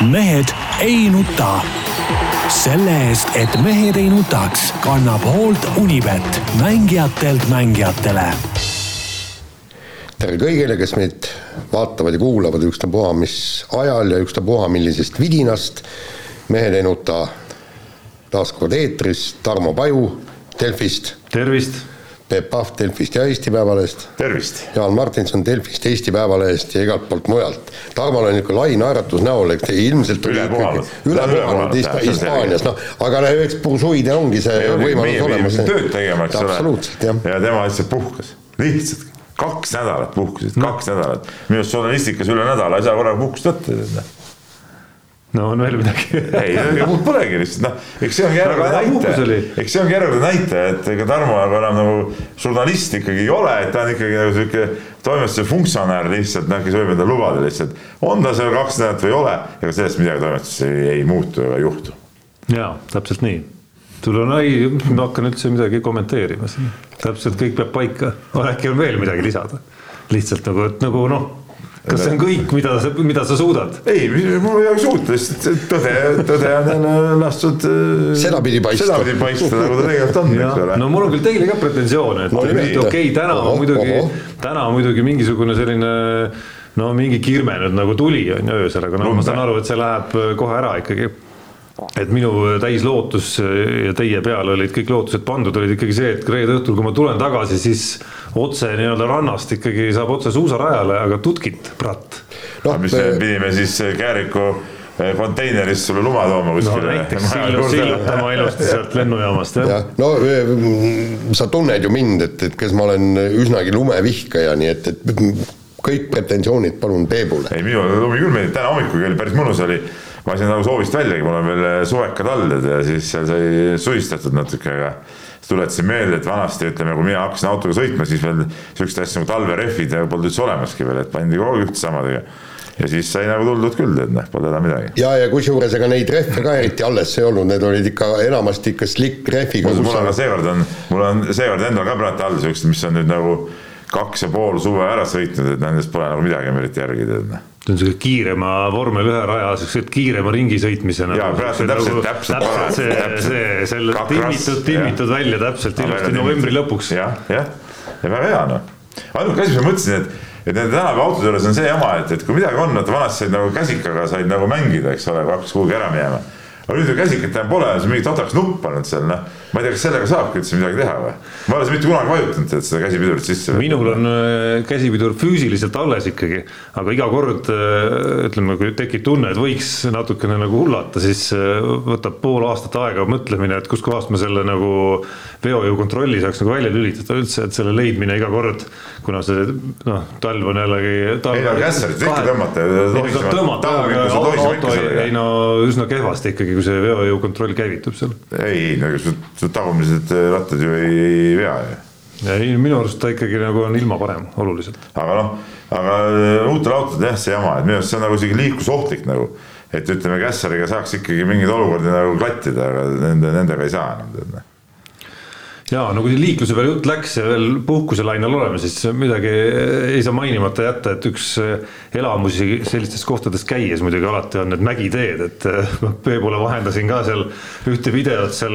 mehed ei nuta. selle eest, et mehed ei nutaks, kannab hoolt Unibet, mängijatelt mängijatele. tere kõigile, kes meid vaatavad ja kuulavad ükstapuha mis ajal ja ükstapuha millisest vidinast. mehed ei nuta taas kord eetris, Tarmo Paju Delfist. tervist Peep Pahv Delfist ja Eesti Päevalehest. tervist! Jaan Martinson Delfist, Eesti Päevalehest ja igalt poolt mujalt. Tarmol on niisugune lai naeratus näol, eks ilmselt Üle puhanud. üle Ta on üle puhanud puhanud, jah, see on Hispaanias, noh, aga no eks suide ongi see võimalus olemas. tööd tegema, eks ole. ja tema lihtsalt puhkas, lihtsalt kaks nädalat puhkasid no., kaks nädalat. minu arust journalistikas üle nädala ei saa korraga puhkust võtta noh. No on veel midagi ei, muud polegi lihtsalt noh, eks see ongi järjekordne näitaja, eks see ongi järjekordne näitaja, et ega Tarmo nagu enam nagu žurnalist ikkagi ei ole, et ta on ikkagi nagu sihuke toimetuse funktsionär lihtsalt, noh, kes võib endale lubada lihtsalt. on ta seal kaks nädalat või ei ole, ega sellest midagi toimetuses ei, ei muutu ega ei juhtu. jaa, täpselt nii. sul on, ei, ma hakkan üldse midagi kommenteerima siin. täpselt kõik peab paika, äkki on veel midagi lisada? lihtsalt nagu, et nagu noh kas see on kõik, mida sa, mida sa suudad? ei, mul ei ole suuta, lihtsalt tõde, tõde on lastud. sedapidi paista. sedapidi paista, nagu ta tegelikult on, eks ole. no mul on küll teile ka pretensioone, et no, okei okay,, täna oho, muidugi, täna muidugi mingisugune selline no mingi kirme nüüd nagu tuli on ju öösel, aga no ma saan aru, et see läheb kohe ära ikkagi et minu täislootus ja teie peale olid kõik lootused pandud, olid ikkagi see, et reede õhtul, kui ma tulen tagasi, siis otse nii-öelda rannast ikkagi saab otse suusarajale, aga tutkit, pratt no,. mis me pidime siis Kääriku konteinerist sulle luma tooma kuskile no,. näiteks sillutama ilusti sealt lennujaamast jah ja,. no sa tunned ju mind, et, et kes ma olen üsnagi lumevihkaja, nii et, et kõik pretensioonid palun Peebule. ei, minule lumi küll meeldib, täna hommikul oli päris mõnus oli ma lasin nagu soovist väljagi, mul on veel suvekad all ja siis seal sai suistatud natuke, aga siis tuletasin meelde, et vanasti ütleme, kui mina hakkasin autoga sõitma, siis veel siukest asja nagu talverehvid polnud üldse olemaski veel, et pandi kogu aeg ühte samadega ja siis sai nagu tuldud küll, tead noh, pole häda midagi. ja, ja kusjuures ega neid rehve ka eriti alles ei olnud, need olid ikka enamasti ikka slick rehviga. mul on ka seekord on, mul on seekord endal ka praegu all siuksed, mis on nüüd nagu kaks ja pool suve ära sõitnud, et nendest pole nagu midagi eriti järgi noh see on siuke kiirema vormel ühe raja, siukse kiirema ringi sõitmise nagu. jaa, praegu täpselt, täpselt, täpselt. see, see, selle timmitud, timmitud välja täpselt ilusti novembri lõpuks. jah, jah, ja väga hea noh. ainuke asi, mis ma mõtlesin, et, et nende tänapäeva autode juures on see jama, et, et kui midagi on, vaata vanasti said nagu käsikaga said nagu mängida, eks ole, kui hakkas kuhugi ära minema aga nüüd ju käsikat enam pole, see mingi totraks nupp olnud seal, noh. Ma ei tea, kas sellega saabki üldse midagi teha või? ma ei ole mitte kunagi vajutanud tead seda käsipidurit sisse. minul on äh, käsipidur füüsiliselt alles ikkagi, aga iga kord äh, ütleme, kui tekib tunne, et võiks natukene nagu hullata, siis äh, võtab pool aastat aega mõtlemine, et kuskohast ma selle nagu veojõukontrolli saaks nagu välja lülitada üldse, et selle leidmine iga kord, kuna see noh, talv on jällegi. ei no kässarit ikka tõmmata. ei no üsna kehvasti ikkagi kui see veojõukontroll käivitub seal. ei, no ega su, su tagumised rattad ju ei, ei vea ju. ei, minu arust ta ikkagi nagu on ilma parem, oluliselt. aga noh, aga äh, uutel autodel jah, see jama, et minu arust see on nagu isegi liiklusohtlik nagu. et ütleme, Kässariga saaks ikkagi mingeid olukordi nagu klattida, aga nende, nendega ei saa enam tead noh ja no kui liikluse peale jutt läks ja veel puhkuselainel oleme, siis midagi ei saa mainimata jätta, et üks elamusi sellistes kohtades käies muidugi alati on need mägiteed, et ma Peebule vahendasin ka seal ühte videot seal,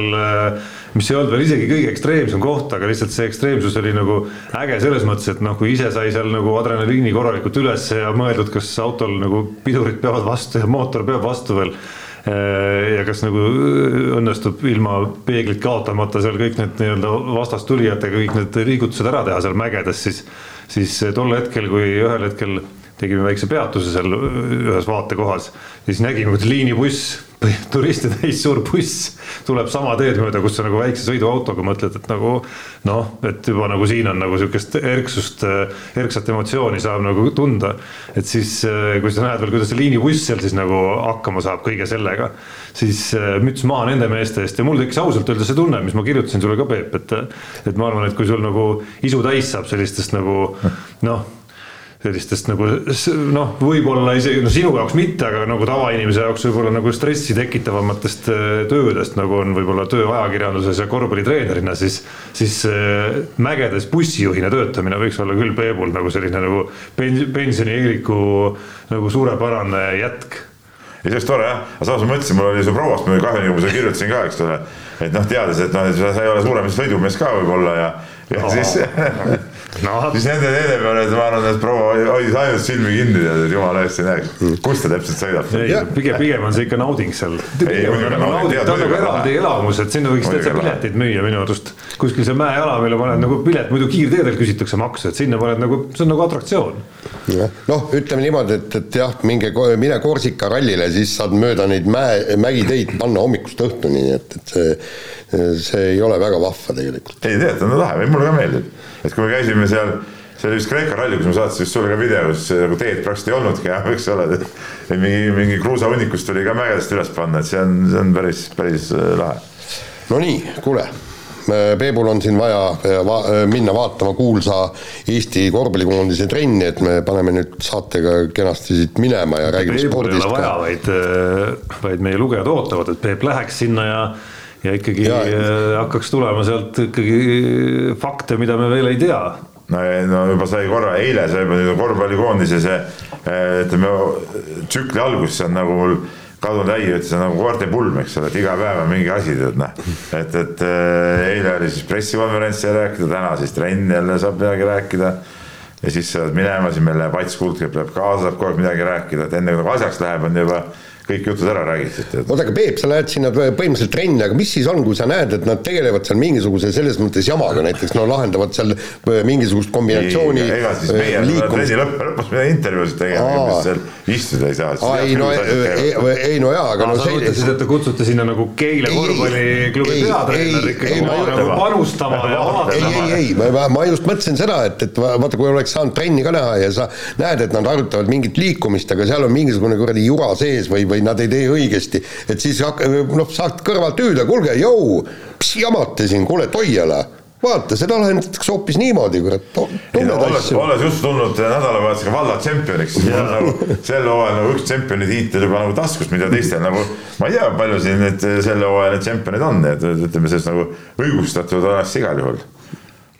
mis ei olnud veel isegi kõige ekstreemsem koht, aga lihtsalt see ekstreemsus oli nagu äge selles mõttes, et noh, kui ise sai seal nagu adrenaliini korralikult üles ja mõeldud, kas autol nagu pidurid peavad vastu ja mootor peab vastu veel ja kas nagu äh, õnnestub ilma peeglit kaotamata seal kõik need nii-öelda vastastulijatega kõik need liigutused ära teha seal mägedes, siis, siis tol hetkel, kui ühel hetkel tegime väikse peatuse seal ühes vaatekohas, siis nägime, kuidas liinibuss turiste täis suur buss tuleb sama teed mööda, kus sa nagu väikse sõiduautoga mõtled, et nagu noh, et juba nagu siin on nagu sihukest erksust, erksat emotsiooni saab nagu tunda. et siis, kui sa näed veel, kuidas see liinibuss seal siis nagu hakkama saab kõige sellega, siis äh, müts maha nende meeste eest ja mul tekkis ausalt öelda see tunne, mis ma kirjutasin sulle ka, Peep, et, et ma arvan, et kui sul nagu isu täis saab sellistest nagu noh sellistest nagu noh, võib-olla isegi no sinu jaoks mitte, aga nagu tavainimese jaoks võib-olla nagu stressi tekitavamatest äh, töödest, nagu on võib-olla töö ajakirjanduses ja korvpallitreenerina, siis, siis äh, mägedes bussijuhina töötamine võiks olla küll Peebul nagu selline nagu pensioni eeliku nagu suurepärane jätk ei see oleks tore jah, aga samas ma mõtlesin, mul oli su prouast muidugi kahju, nagu ma seda kirjutasin ka, eks ole. et noh, teades, et noh, sa ei ole suurem sõidumees ka võib-olla ja, ja oh. siis no. siis nende teede peal, et ma arvan, et proua hoidis ainult silmi kinni ja jumala eest ei näeks, kus ta täpselt sõidab. pigem, pigem on see ikka nauding seal. Ta on nagu eraldi elamus, et sinna võiks täitsa pileteid müüa minu arust. kuskil seal mäejalamile paned nagu pilet, muidu kiirteedel küsitakse maksu, et sinna paned nagu, see on nagu atraktsioon. noh, ütleme niimoodi, et, et jah, minge, mine Korsika rallile, siis saad mööda neid mäe, mägiteid panna hommikust õhtuni, nii et, et see, see ei ole väga vahva tegelikult. ei tead, on lahe, mulle ka meeldib et kui me käisime seal, see oli vist Kreeka ralli, kus ma saatsin just sulle ka video, kus nagu teed praktiliselt ei olnudki enam, eks ole. et mingi, mingi kruusahunnikust tuli ka mägedest üles panna, et see on, see on päris, päris äh, lahe. Nonii, kuule Peebul on siin vaja äh, va minna vaatama kuulsa Eesti korvpallikoondise trenni, et me paneme nüüd saatega kenasti siit minema ja räägime Peebul spordist ka. vaja, vaid, äh, vaid meie lugejad ootavad, et Peep läheks sinna ja ja ikkagi ja, äh, hakkaks tulema sealt ikkagi fakte, mida me veel ei tea. no, no juba sai korra, eile sai juba nüüd korvpallikoondise see äh, ütleme tsükli algus, see on nagu mul kadunud äi ütles, nagu koerte pulm, eks ole, et iga päev on mingi asi, tead noh. et, et äh, eile oli siis pressikonverents sai rääkida, täna siis trenn jälle saab midagi rääkida. ja siis sa pead minema, siis meil läheb Ats Kuldkepp läheb kaasa, saab kogu aeg midagi rääkida, et enne kui nagu asjaks läheb, on juba kõik jutud ära räägitud. oota, aga Peep, sa lähed sinna põhimõtteliselt trenni, aga mis siis on, kui sa näed, et nad tegelevad seal mingisuguse selles mõttes jamaga, näiteks no lahendavad seal äh, mingisugust kombinatsiooni. ega siis meie äh, trenni lõpp, lõpus me intervjuusid tegema, mis seal istuda ei saa. ei no, ei, ei no jaa, aga no see. sa mõtlesid, et te kutsute sinna nagu Keila korvpalliklubi peatreener ikkagi nagu panustama ja vaatama. ei, ei, ei, ma, ma just mõtlesin seda, et, et vaata, kui oleks saanud trenni ka näha ja sa näed, et nad arutavad mingit liikumist, aga seal on mingisugune kuradi jura sees või, või nad ei tee õigesti, et siis noh, saad kõrvalt hüüda, kuulge, jõu, mis jamate siin, kuule, Toiala vaata, seda lahendatakse hoopis niimoodi, kurat to,. No, olles, just tulnud nädalavahetusega valla tšempioniks, siis on nagu sel hooajal nagu üks tšempioni tiitel juba nagu taskus, mida teistel nagu. ma ei tea, palju siin nüüd selle hooaja need tšempionid on, et ütleme, sellest nagu õigustatud oleks igal juhul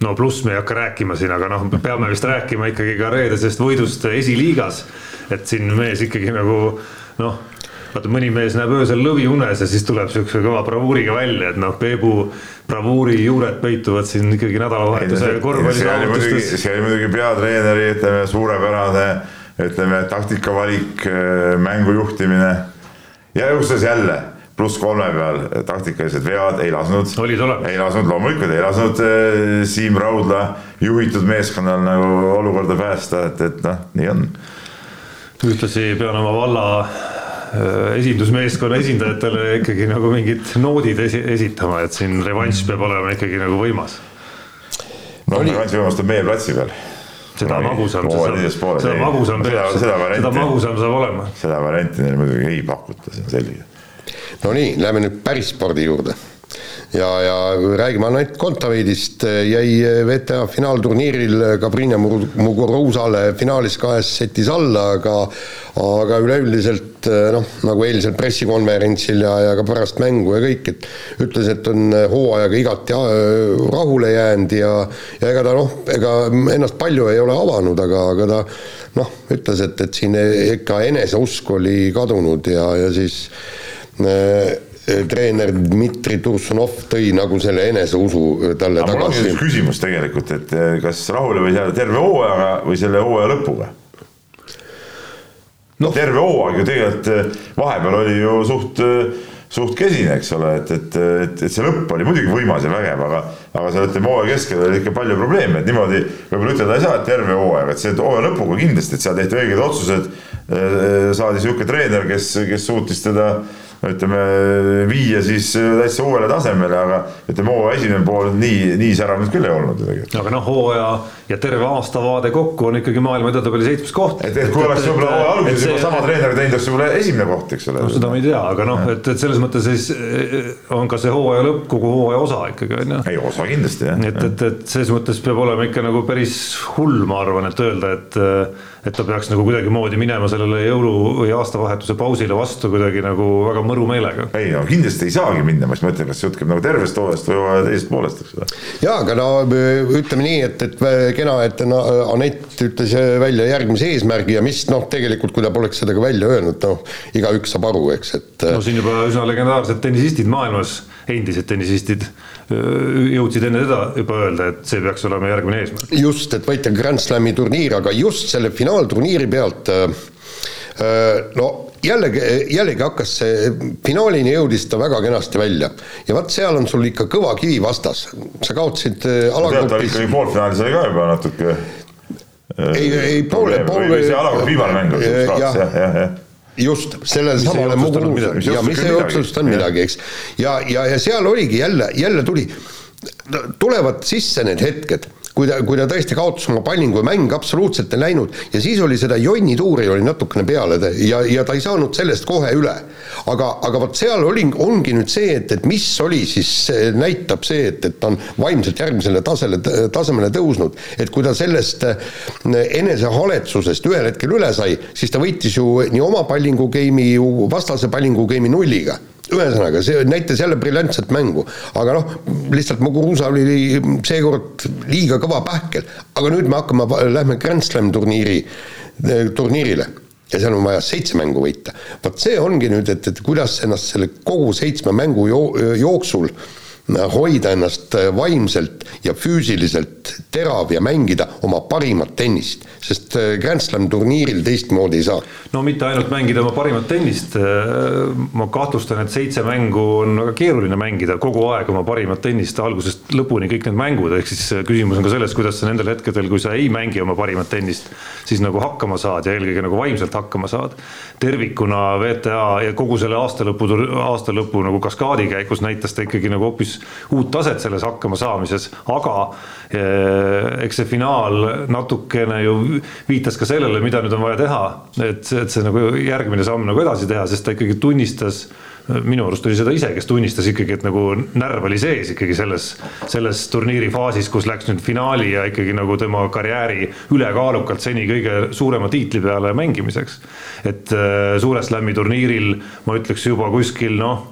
no pluss me ei hakka rääkima siin, aga noh, peame vist rääkima ikkagi ka reedesest võidust esiliigas. et siin mees ikkagi nagu noh vaata mõni mees näeb öösel lõvi unes ja siis tuleb siukse kõva bravuuriga välja, et noh, Peebu bravuuri juured peituvad siin ikkagi nädalavahetuse korvpallisaavutustes. see oli muidugi peatreeneri, ütleme suurepärane, ütleme taktikavalik, äh, mängu juhtimine ja jõustas jälle pluss kolme peal taktikalised vead ei lasknud, ei lasknud loomulikult, ei lasknud äh, Siim Raudla juhitud meeskonnal nagu olukorda päästa, et, et noh, nii on. Ühtlasi pean oma valla Äh, esindusmeeskonna esindajatele ikkagi nagu mingid noodid esi, esitama, et siin revanš peab olema ikkagi nagu võimas. no revanš võimas tuleb meie platsi peal seda no, magusam see saab, seda magusam seda, seda, seda magusam saab olema. seda varianti neile muidugi ei pakuta, see on selge. Nonii, lähme nüüd päris spordi juurde ja, ja räägime Anett Kontaveidist, jäi WTA finaalturniiril Gabrina Muguruzale finaalis kahes setis alla, aga aga üleüldiselt noh, nagu eilsel pressikonverentsil ja, ja ka pärast mängu ja kõik, et ütles, et on hooajaga igati rahule jäänud ja ja ega ta noh, ega ennast palju ei ole avanud, aga, aga ta noh, ütles, et, et siin ikka eneseusk oli kadunud ja, ja siis äh, Eh, treener Dmitri Tursunov tõi nagu selle eneseusu eh, talle aga tagasi. mul on üks küsimus tegelikult, et eh, kas rahule võis jääda terve hooajaga või selle hooaja lõpuga? no terve hooaeg ju tegelikult vahepeal oli ju suht, suht kesine, eks ole, et, et, et, et see lõpp oli muidugi võimas ja vägev, aga, aga seal ütleme hooaja keskel oli ikka palju probleeme, et niimoodi võib-olla ütelda ei saa, et terve hooaeg, et see hooaja lõpuga kindlasti, et seal tehti õiged otsused. saadi sihuke treener, kes, kes suutis teda ütleme, viia siis täitsa uuele tasemele, aga ütleme, hooaja esimene pool nii, nii särav nüüd küll ei olnud tegelikult. aga noh, hooaja ja terve aasta vaade kokku on ikkagi maailma edetabeli seitsmes koht. et, et kui oleks võib-olla hooaja alguses juba sama treener teinud, oleks võib-olla esimene koht, eks ole. no seda me ei tea, aga noh, et, et selles mõttes siis eh, on ka see hooaja lõpp kogu hooaja osa ikkagi on ju. ei, osa kindlasti jah. et, et, et selles mõttes peab olema ikka nagu päris hull, ma arvan, et öelda, et et ta peaks nagu kuidagimoodi minema sellele jõulu või aastavahetuse pausile vastu kuidagi nagu väga mõru meelega. ei no kindlasti ei saagi minna, ma just mõtlen, kas jutt käib nagu tervest hooajast või teisest poolest, eks ole. jaa, aga no ütleme nii, et, et kena, et no, Anett ütles välja järgmise eesmärgi ja mis noh, tegelikult kui ta poleks seda ka välja öelnud, noh, igaüks saab aru, eks, et no siin juba üsna legendaarsed tennisistid maailmas, endised tennisistid jõudsid enne teda juba öelda, et see peaks olema järgmine eesmärk. just, et võita Grand Slami turniir, aga just selle finaalturniiri pealt no jällegi, jällegi hakkas see, finaalini jõudis ta väga kenasti välja. ja vot seal on sul ikka kõva kivi vastas, sa kaotasid alagrupis. ikkagi poolfinaalis oli ka juba natuke. ei, ei poole, poole. see alagrupp viimane mäng oli, jah, jah, jah just, sellele samale Mugu ja mis ei otsustanud midagi, eks. ja, ja, ja seal oligi jälle, jälle tuli, tulevad sisse need hetked kui ta, kui ta tõesti kaotas oma pallingu mäng absoluutselt ei läinud ja siis oli seda jonnituuri oli natukene peale ja, ja ta ei saanud sellest kohe üle. aga, aga vot seal oli, ongi nüüd see, et, et mis oli siis, näitab see, et, et ta on vaimselt järgmisele tasele, tasemele tõusnud, et kui ta sellest äh, enesehaletsusest ühel hetkel üle sai, siis ta võitis ju nii oma pallingu game'i, vastase pallingu game'i nulliga ühesõnaga, see näitas jälle briljantset mängu, aga noh, lihtsalt Muguruza oli seekord liiga kõva pähkel, aga nüüd me hakkame, lähme Grand Slam turniiri, turniirile. Ja seal on vaja seitse mängu võita. vot see ongi nüüd, et, et kuidas ennast selle kogu seitsme mängu jo jooksul hoida ennast vaimselt ja füüsiliselt terav ja mängida oma parimat tennist sest äh, Grand Slam turniiril teistmoodi ei saa. no mitte ainult mängida oma parimat tennist, äh, ma kahtlustan, et seitse mängu on väga keeruline mängida kogu aeg oma parimat tennist algusest lõpuni kõik need mängud, ehk siis äh, küsimus on ka selles, kuidas sa nendel hetkedel, kui sa ei mängi oma parimat tennist, siis nagu hakkama saad ja eelkõige nagu vaimselt hakkama saad. tervikuna VTA ja kogu selle aasta lõpu, aasta lõpu nagu kaskaadi käigus näitas ta ikkagi nagu hoopis uut taset selles hakkama saamises, aga eks see finaal natukene ju viitas ka sellele, mida nüüd on vaja teha, et, et see nagu järgmine samm nagu edasi teha, sest ta ikkagi tunnistas minu arust oli seda ise, kes tunnistas ikkagi, et nagu närv oli sees ikkagi selles, selles turniiri faasis, kus läks nüüd finaali ja ikkagi nagu tema karjääri ülekaalukalt seni kõige suurema tiitli peale mängimiseks. et äh, suure slam'i turniiril ma ütleks juba kuskil noh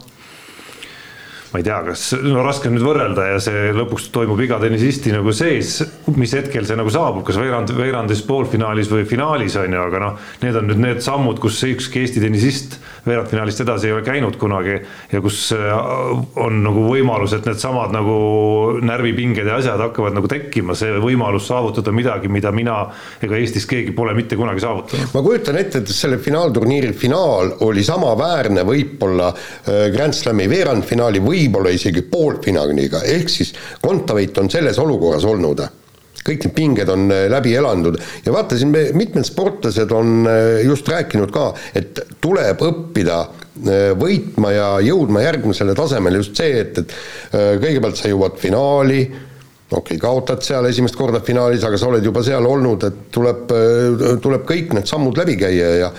ma ei tea, kas, no raske on nüüd võrrelda ja see lõpuks toimub iga tennisisti nagu sees, mis hetkel see nagu saabub, kas veerand, veerandis, poolfinaalis või finaalis on ju, aga noh, need on nüüd need sammud, kus ükski Eesti tennisist veerandfinaalist edasi ei ole käinud kunagi ja kus äh, on nagu võimalus, et needsamad nagu närvipinged ja asjad hakkavad nagu tekkima, see võimalus saavutada midagi, mida mina ega Eestis keegi pole mitte kunagi saavutanud. ma kujutan ette, et selle finaalturniiri finaal oli samaväärne võib-olla äh, Grand Slami veerandfinaali või võib-olla isegi poolfinaaliga, ehk siis Kontaveit on selles olukorras olnud. Kõik need pinged on äh, läbi elanud ja vaatasin, mitmed sportlased on äh, just rääkinud ka, et tuleb õppida äh, võitma ja jõudma järgmisele tasemele. Just see, et, et kõigepealt sa jõuad finaali, okei okay,, kaotad seal esimest korda finaalis, aga sa oled juba seal olnud, et tuleb, tuleb kõik need sammud läbi käia ja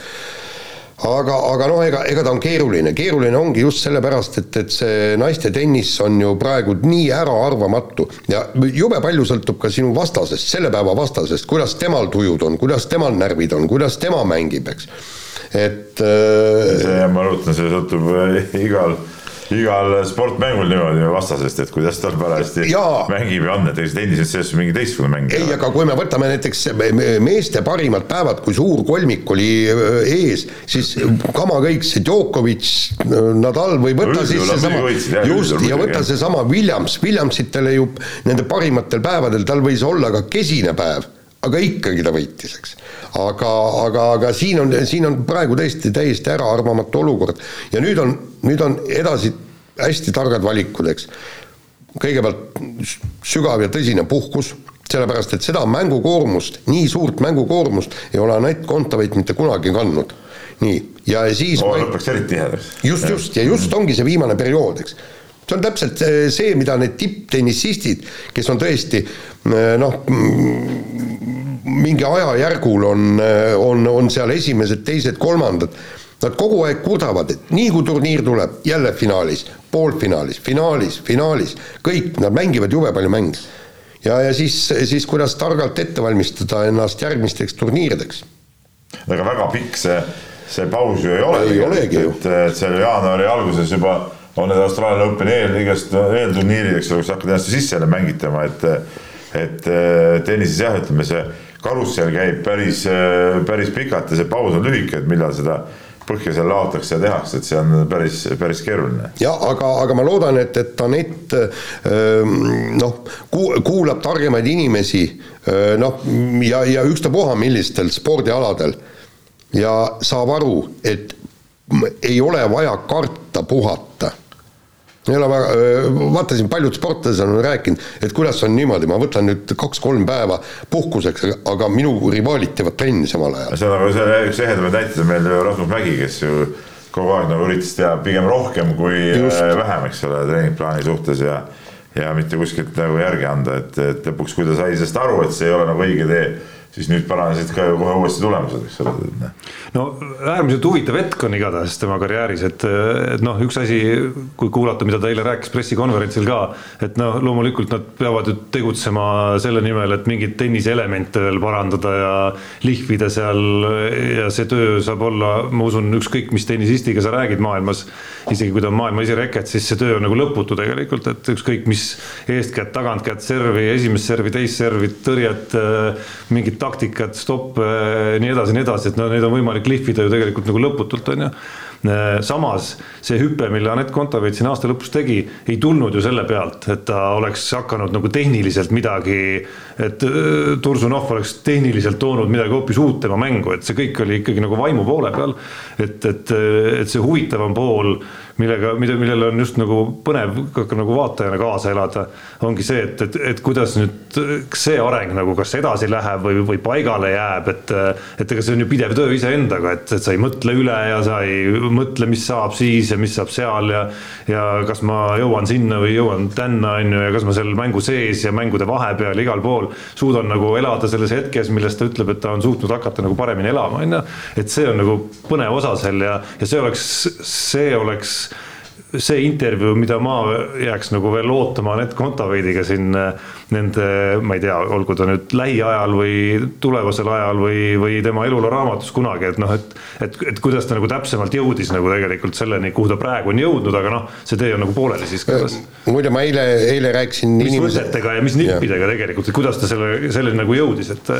aga, aga noh, ega, ega ta on keeruline, keeruline ongi just sellepärast, et, et see naiste tennis on ju praegu nii äraarvamatu ja jube palju sõltub ka sinu vastasest, selle päeva vastasest, kuidas temal tujud on, kuidas temal närvid on, kuidas tema mängib, eks. et äh.... see, ma rõhutan, see sõltub igal igal sportmängul niimoodi vastasest, et kuidas tal parajasti mängib ja on, et ega tennises selles mingi teistsugune mäng. ei, aga kui me võtame näiteks meeste parimad päevad, kui suur kolmik oli ees, siis kama kõik see Djokovic, Nadal või võta siis seesama, just, ja võta seesama Williams, Williamsitele ju nende parimatel päevadel, tal võis olla ka kesine päev aga ikkagi ta võitis, eks. aga, aga, aga siin on, siin on praegu tõesti täiesti äraarvamatu olukord ja nüüd on, nüüd on edasi hästi targad valikud, eks. kõigepealt sügav ja tõsine puhkus, sellepärast et seda mängukoormust, nii suurt mängukoormust ei ole Anett Kontaveit mitte kunagi kandnud. nii, ja siis oh, lõpuks eriti tihedaks. just, just, ja just ongi see viimane periood, eks see on täpselt see, mida need tipptennisistid, kes on tõesti noh, mingi ajajärgul on, on, on seal esimesed, teised, kolmandad, nad kogu aeg kurdavad, et nii kui turniir tuleb, jälle finaalis, poolfinaalis, finaalis, finaalis, kõik, nad mängivad jube palju mänge. ja, ja siis, siis kuidas targalt ette valmistada ennast järgmisteks turniirideks ega väga pikk see, see paus ju ei ole. ei olegi ju. et, et seal jaanuari alguses juba on need Austraalia Openi eel, igast eelturniirid, eks ole, kus hakkad ennast sisse jälle mängitama, et et tennises jah, ütleme see karussell käib päris, päris pikalt ja see paus on lühike, et millal seda põhja seal laotakse ja tehakse, et see on päris, päris keeruline. ja aga, aga ma loodan, et, et Anett ähm, noh, kuulab targemaid inimesi äh, noh, ja, ja ükstapuha millistel spordialadel ja saab aru, et ei ole vaja karta puhata ei ole väga, vaatasin, paljud sportlased on rääkinud, et kuidas on niimoodi, ma võtan nüüd kaks-kolm päeva puhkuseks, aga minu rivaalid teevad trenni samal ajal. see on nagu see üks ehedamaid näiteid on meil Rasmus Mägi, kes ju kogu aeg nagu üritas teha pigem rohkem kui Just. vähem, eks ole, treeningplaani suhtes ja ja mitte kuskilt nagu järgi anda, et, et lõpuks, kui ta sai sellest aru, et see ei ole nagu õige tee siis nüüd paranesid ka ju kohe uuesti tulemused, eks ole. No äärmiselt huvitav hetk on igatahes tema karjääris, et, et noh, üks asi, kui kuulata, mida ta eile rääkis pressikonverentsil ka, et noh, loomulikult nad peavad ju tegutsema selle nimel, et mingeid tenniseelemente veel parandada ja lihvida seal ja see töö saab olla, ma usun, ükskõik mis tennisistiga sa räägid maailmas, isegi kui ta on maailma esireket, siis see töö on nagu lõputu tegelikult, et ükskõik mis eestkätt, tagantkätt servi, esimest servi, teist servi, tõrjet, mingit taktikat, stoppe, nii edasi, nii edasi, et no neid on võimalik lihvida ju tegelikult nagu lõputult, on ju samas see hüpe, mille Anett Kontaveit siin aasta lõpus tegi, ei tulnud ju selle pealt, et ta oleks hakanud nagu tehniliselt midagi, et äh, Tursunov oleks tehniliselt toonud midagi hoopis uut tema mängu, et see kõik oli ikkagi nagu vaimu poole peal. et, et, et see huvitavam pool millega, mida, millele on just nagu põnev ka nagu vaatajana kaasa elada, ongi see, et, et, et kuidas nüüd see areng nagu kas edasi läheb või, või paigale jääb, et et ega see on ju pidev töö iseendaga, et, et sa ei mõtle üle ja sa ei mõtle, mis saab siis ja mis saab seal ja ja kas ma jõuan sinna või jõuan tänna, on ju, ja kas ma seal mängu sees ja mängude vahepeal igal pool suudan nagu elada selles hetkes, milles ta ütleb, et ta on suutnud hakata nagu paremini elama, on ju. et see on nagu põnev osa seal ja, ja see oleks, see oleks see intervjuu, mida ma jääks nagu veel ootama Anett Kontaveidiga siin nende, ma ei tea, olgu ta nüüd lähiajal või tulevasel ajal või, või tema eluloo raamatus kunagi, et noh, et et, et kuidas ta nagu täpsemalt jõudis nagu tegelikult selleni, kuhu ta praegu on jõudnud, aga noh, see tee on nagu pooleli siis ka. muide, ma eile, eile rääkisin mis inimese... võtetega ja mis nippidega ja. tegelikult, et kuidas ta selle, selleni nagu jõudis, et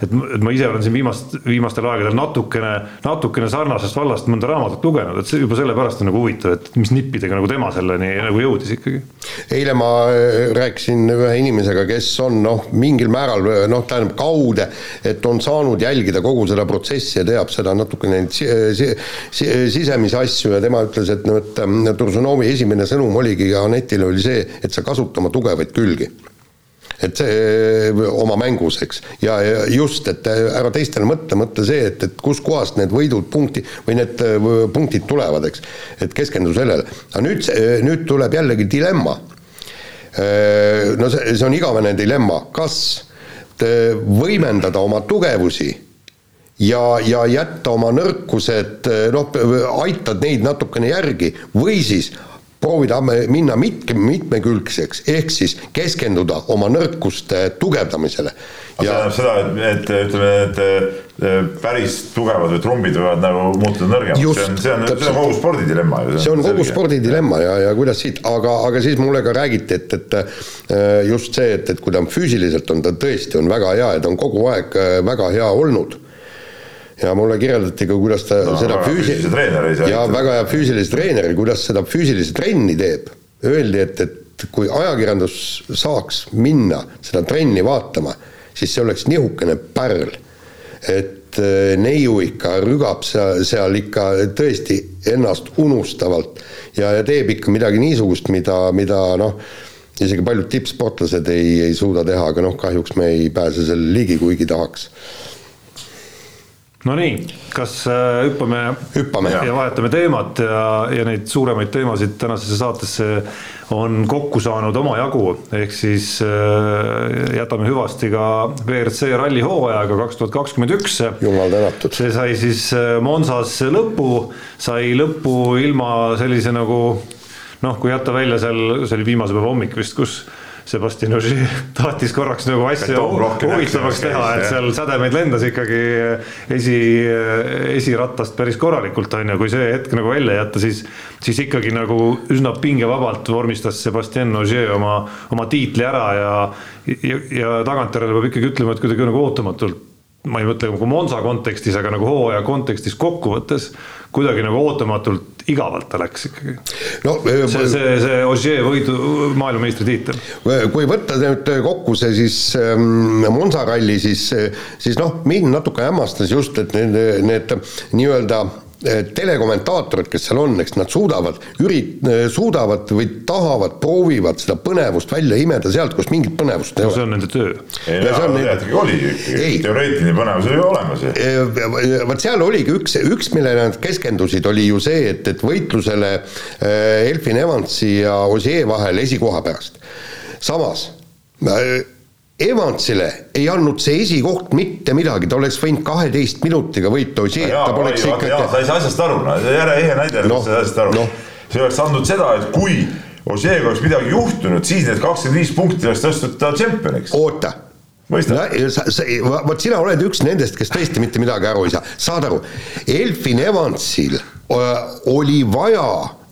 et, et ma ise olen siin viimast, viimastel aegadel natukene, natukene sarnasest vallast mõnda raamatut lugenud, et see juba sellepärast on nagu huvitav, et mis nippidega nagu tema selleni nagu jõudis ikkagi. eile ma äh, rääkisin ühe inimesega, kes on noh, mingil määral noh, tähendab kaude, et on saanud jälgida kogu seda protsessi ja teab seda natukene neid si si si sisemisi asju ja tema ütles, et noh, et ähm, Tursunovi esimene sõnum oligi Anetile oli see, et sa kasuta oma tugevaid külgi et see oma mängus, eks, ja, ja just, et ära teistele mõtle, mõtle see, et, et kuskohast need võidud, punkti või need äh, punktid tulevad, eks. et keskendu sellele, aga nüüd, nüüd tuleb jällegi dilemma. Äh, no see, see on igavene dilemma, kas võimendada oma tugevusi ja, ja jätta oma nõrkused, noh, aitad neid natukene järgi või siis proovida minna mitme, mitmekülgseks, ehk siis keskenduda oma nõrkuste tugevdamisele. see tähendab seda, et, et ütleme, et päris tugevad või trumbid võivad nagu muutuda nõrgemaks, see on, see on, see on kogu spordi dilemma ju. see on kogu spordi dilemma ja, ja kuidas siit, aga, aga siis mulle ka räägiti, et, et äh, just see, et, et kui ta füüsiliselt, on ta tõesti, on väga hea ja ta on kogu aeg äh, väga hea olnud ja mulle kirjeldati ka, kuidas ta no, seda füüsi-, ja väga hea füüsilise treeneri, kuidas seda füüsilist trenni teeb. Öeldi, et, et kui ajakirjandus saaks minna seda trenni vaatama, siis see oleks nihukene pärl. et äh, neiu ikka rügab seal, seal ikka tõesti ennast unustavalt ja, ja teeb ikka midagi niisugust, mida, mida noh, isegi paljud tippsportlased ei, ei suuda teha, aga noh, kahjuks me ei pääse selle ligi, kuigi tahaks Nonii, kas äh, hüppame, hüppame ja vahetame teemat ja, ja neid suuremaid teemasid tänasesse saatesse on kokku saanud omajagu, ehk siis äh, jätame hüvasti ka WRC ralli hooajaga kaks tuhat kakskümmend üks. jumal tänatud. see sai siis äh, Monsas lõpu, sai lõpu ilma sellise nagu noh, kui jätta välja seal, see oli viimase päeva hommik vist, kus Sebastian Ogier tahtis korraks nagu asja huvitavaks teha, et seal sädemeid lendas ikkagi esi, esirattast päris korralikult, on ju, kui see hetk nagu välja jätta, siis siis ikkagi nagu üsna pingevabalt vormistas Sebastian Ogier oma, oma tiitli ära ja ja, ja tagantjärele peab ikkagi ütlema, et kuidagi nagu ootamatult ma ei mõtle nagu Monza kontekstis, aga nagu hooaja kontekstis kokkuvõttes kuidagi nagu ootamatult igavalt ta läks ikkagi no,. see, see, see Ogier võidu maailmameistritiitel. kui võtta nüüd kokku see siis ähm, Monza ralli, siis, siis noh, mind natuke hämmastas just, et need, need nii-öelda Eh, telekommentaatorid, kes seal on, eks nad suudavad, ürit-, eh, suudavad või tahavad, proovivad seda põnevust välja imeda sealt, kus mingit põnevust ei ole. see on nende töö. tegelikult oli ikkagi, teoreetiline põnevus oli olemas ju. Eh, vot seal oligi üks, üks, millele nad keskendusid, oli ju see, et, et võitlusele Elfin Evansi ja Ossier vahel esikoha pärast. samas Evansile ei andnud see esikoht mitte midagi, ta oleks võinud kaheteist minutiga võita Ossiet, ta poleks ikka jaa, sa ei saa asjast aru, no jälle ehe näide no,, sa ei saa asjast aru. no.. see oleks andnud seda, et kui Ossiega oleks midagi juhtunud, siis need kakskümmend viis punkti oleks tõstnud ta tšempioniks. oota. Vot sina oled üks nendest, kes tõesti mitte midagi aru ei saa, saad aru, Elfin Evansil oli vaja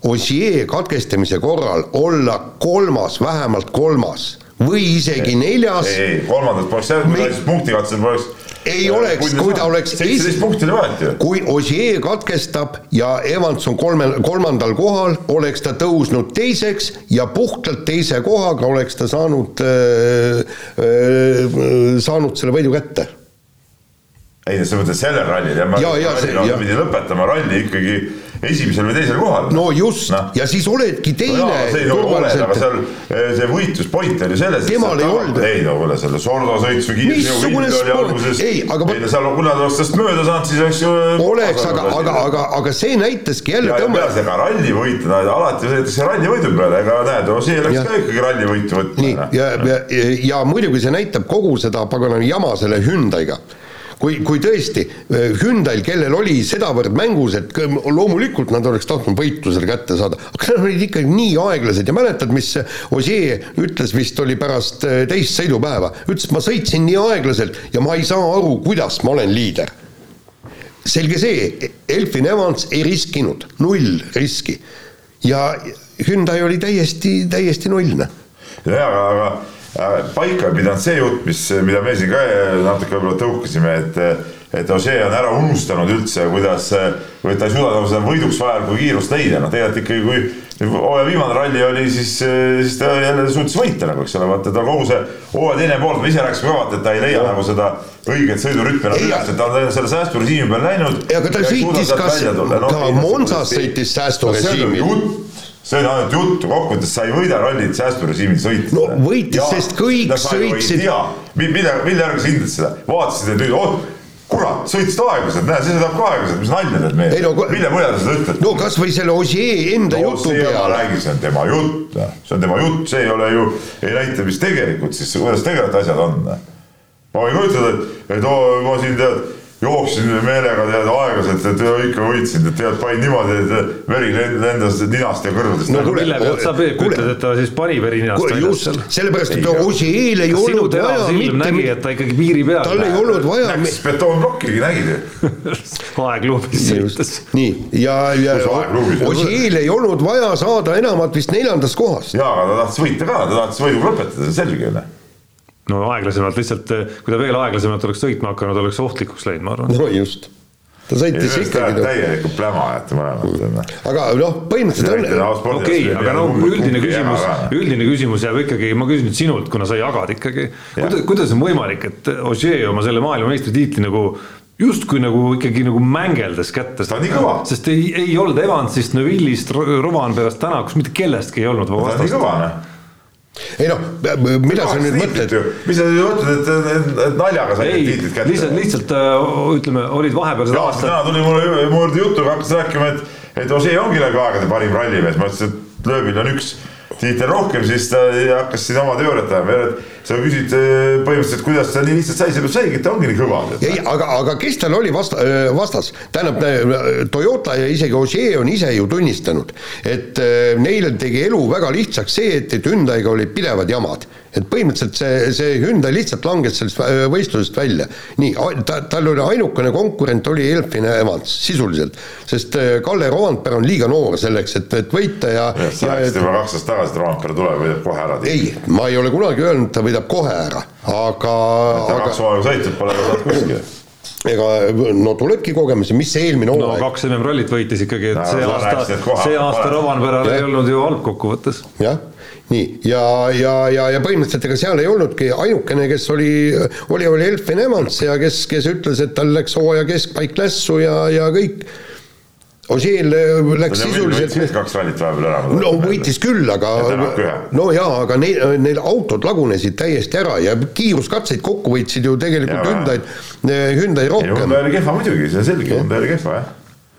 Ossier katkestamise korral olla kolmas, vähemalt kolmas või isegi ei, neljas. ei, kolmandat poleks jäänud, kui ta siis punkti katsetas, poleks ei oleks, kui ta oleks seitseteist punkti vahet ju. kui Ossier katkestab ja Evans on kolmel, kolmandal kohal, oleks ta tõusnud teiseks ja puhtalt teise kohaga oleks ta saanud äh,, äh, saanud selle võidu kätte. ei, selles mõttes sellel rallil ja, ja, ja, ja, ja pidi lõpetama ralli ikkagi esimesel või teisel kohal. no just no., ja siis oledki teine no, see, no, oled, aga seal eh, see võitluspoint oli selles, temal ei olnud. ei no kuule, selle Sordo sõits või missugune sport, ei, aga ei no seal, kui nad oleks tast mööda saanud, siis oleks ju oleks, aga, aga, aga, aga see näitaski jälle ja, ja peale ega ralli võita, alati sõidetakse ralli võidu peale, ega näed, see läks ka ikkagi ralli võitu võtma. nii, ja, ja, ja, ja muidugi see näitab kogu seda pagana jama selle Hyundai'ga kui, kui tõesti eh, Hyundai'l, kellel oli sedavõrd mängus, et loomulikult nad oleks tahtnud võitu selle kätte saada, aga nad olid ikkagi nii aeglased ja mäletad, mis Ossier ütles vist oli pärast eh, teist sõidupäeva, ütles, ma sõitsin nii aeglaselt ja ma ei saa aru, kuidas ma olen liider. selge see, Elfin Evans ei riskinud, null riski ja Hyundai oli täiesti, täiesti nullne. jaa, aga, aga paika ei pidanud see jutt, mis, mida me siin ka natuke võib-olla tõukasime, et et Ožee on ära unustanud üldse, kuidas, või ta ei suuda nagu seda võiduks vajalikku kiirust leida, noh tegelikult ikkagi kui hooaja viimane ralli oli, siis, siis ta jälle suutis võita nagu, eks ole, vaata ta kogu see hooaja teine pool, me ise rääkisime ka vaata, et ta ei leia nagu seda õiget sõidurütmi enam üles, et ta on selle säästurežiimi peal läinud. ja aga ta sõitis kas, ta Monsas sõitis säästurežiimil see on ainult jutt, kokkuvõttes sa ei võida rallit säästurežiimil sõita. no võitis, sest kõik sõitsid. mille, mille järgi sa hindad seda, vaatasid, et nüüd oh, kurat, sõitsid aeglaselt, näe, see sõidab ka aeglaselt, mis nalja teed meile no,, mille põhjal sa seda ütled? no kasvõi selle Ossier enda no, jutu peale. see on tema jutt, see on tema jutt, see ei ole ju, ei näita, mis tegelikult siis, kuidas tegelikult asjad on. ma võin ütelda, et, et oo, ma siin tead jooksin meelega tead aeglaselt, et ikka võitsin, et tead panin niimoodi, et veri lendas ninast ja kõrvadest. no kuule, mille pealt sa Peep ütled, et ta siis pani veri ninast väljas seal? sellepärast, et Ossiel ei olnud vaja mitte. nägi, et ta ikkagi piiri peal. tal ei olnud vaja. näks betoonplokkigi, nägid ju. aegluubis sõites. nii, ja, ja Ossiel ei olnud vaja saada enamat vist neljandast kohast. jaa, aga ta tahtis võita ka, ta tahtis võiduga lõpetada, see on selge ju noh no aeglasemalt lihtsalt, kui ta veel aeglasemalt oleks sõitma hakanud, oleks ohtlikuks läinud, ma arvan. no just ta sõitis ikkagi. täielikult pläma ajate mõlemad. aga noh, põhimõtteliselt on. okei, aga no üldine küsimus, üldine küsimus jääb ikkagi, ma küsin nüüd sinult, kuna sa jagad ikkagi. kuidas, kuidas on võimalik, et Ožee oma selle maailmameistritiitli nagu justkui nagu ikkagi nagu mängeldes kätte. ta on nii kõva. sest ei, ei olnud Evansist, Neville'ist, Rovanperast täna, kus mitte kellestki ei olnud. ta on nii kõva, noh ei noh, mida sa nüüd mõtled? mis sa nüüd mõtled, et, et, et naljaga said need tiitlid kätte? lihtsalt, lihtsalt äh, ütleme, olid vahepealsed aastad. täna tuli mulle mu juurde jutuga, hakkas rääkima, et, et Osei ongi läbi aegade parim rallimees, ma ütlesin, et lööbil on üks tiitel rohkem, siis ta hakkas siin oma teooriat ajama, et sa küsid äh, põhimõtteliselt, kuidas ta nii lihtsalt sai, seepärast saigi, et ta ongi nii kõva. ei, aga, aga kes tal oli vasta-, vastas, tähendab Toyota ja isegi Ogier on ise ju tunnistanud, et neile tegi elu väga lihtsaks see, et, et Hyundai'ga olid pidevad jamad et põhimõtteliselt see, see Hyundai lihtsalt langes sellest võistlusest välja. nii, ta, tal oli ainukene konkurent oli Elfin Evans, sisuliselt, sest Kalle Roandpere on liiga noor selleks, et, et võita ja ja sa rääkisid juba kaks aastat tagasi, et Roandpere tuleb, võidab kohe ära. ei, ma ei ole kunagi öelnud, ta võidab kohe ära, aga kaks hooaega sõitnud, pole saanud kuskile. Ega no tulebki kogemusi, mis see eelmine hooaeg? no, kaks MM-rallit võitis ikkagi, et no, see aasta, see aasta Rovanperal ei olnud ju halb kokkuvõttes. jah nii, ja, ja, ja, ja põhimõtteliselt ega seal ei olnudki ainukene, kes oli, oli, oli Elfin Evans ja kes, kes ütles, et tal läks hooaja keskpaik lässu ja, ja kõik. Ožeel läks sisuliselt. kaks rallit vahepeal ära. no võitis küll, aga. no jaa, aga neil, neil autod lagunesid täiesti ära ja kiiruskatseid kokku võitsid ju tegelikult Hyundai, Hyundai rohkem. Hyundai oli kehva muidugi, see on selge, Hyundai oli kehva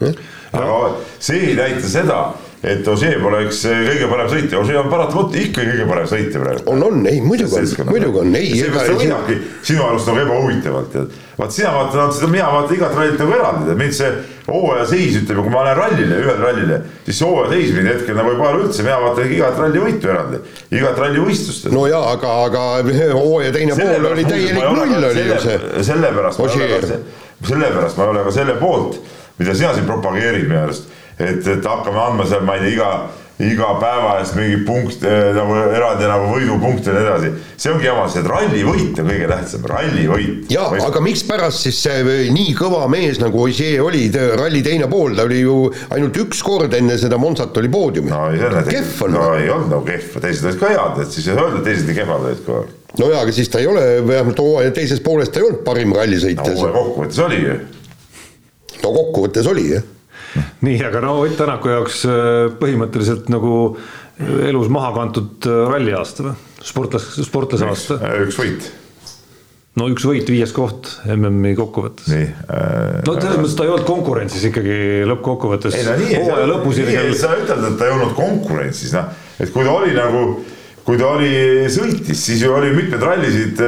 jah. aga see ei näita seda et Ožee pole üks eh, kõige parem sõitja, Ožee on paratamatult ikka kõige parem sõitja praegu. on, on, ei muidugi on, muidugi on, ei. seepärast ta võidabki sinu arust nagu ebahuvitavalt, et vaat sina vaatad seda, mina vaatan igat rallit nagu eraldi, mind see hooaja seis, ütleme, kui ma lähen rallile, ühele rallile, siis see hooaja seis mind hetkel nagu ei paelu üldse, mina vaatan igat ralli võitu eraldi, igat ralli võistlust. no jaa, aga, aga hooaja teine selle pool oli täielik null oli ju see. sellepärast sellepärast ma ei ole ka selle poolt, mida sina siin propageerid minu arust et, et hakkame andma seal, ma ei tea, iga iga päeva eest mingeid punkte nagu eraldi nagu võidupunkte ja nii edasi. see ongi jama, see rallivõit on kõige tähtsam, rallivõit. ja Võist... aga mikspärast siis see nii kõva mees nagu Ossier oli, ralli teine pool, ta oli ju ainult üks kord enne seda Monsat oli poodiumil no,. kehv on. no ei olnud nagu kehv, teised olid ka head, et siis ei öelda, et teised nii kehvad olid kogu aeg. no jaa, aga siis ta ei ole, vähemalt hooaja teises pooles ta ei olnud parim rallisõitja no,. kokkuvõttes oli ju. no kokkuvõttes oli jah nii, aga no Ott Tänaku jaoks äh, põhimõtteliselt nagu äh, elus maha kantud äh, ralliaasta või? sportlas, sportlase aasta. üks võit. no üks võit, viies koht MM-i kokkuvõttes. nii äh,. no selles mõttes ta ei olnud konkurentsis ikkagi lõppkokkuvõttes. hooaja lõpusirgel. sa ütled, et ta ei olnud konkurentsis, noh, et kui ta oli nagu kui ta oli, sõitis, siis ju oli mitmeid rallisid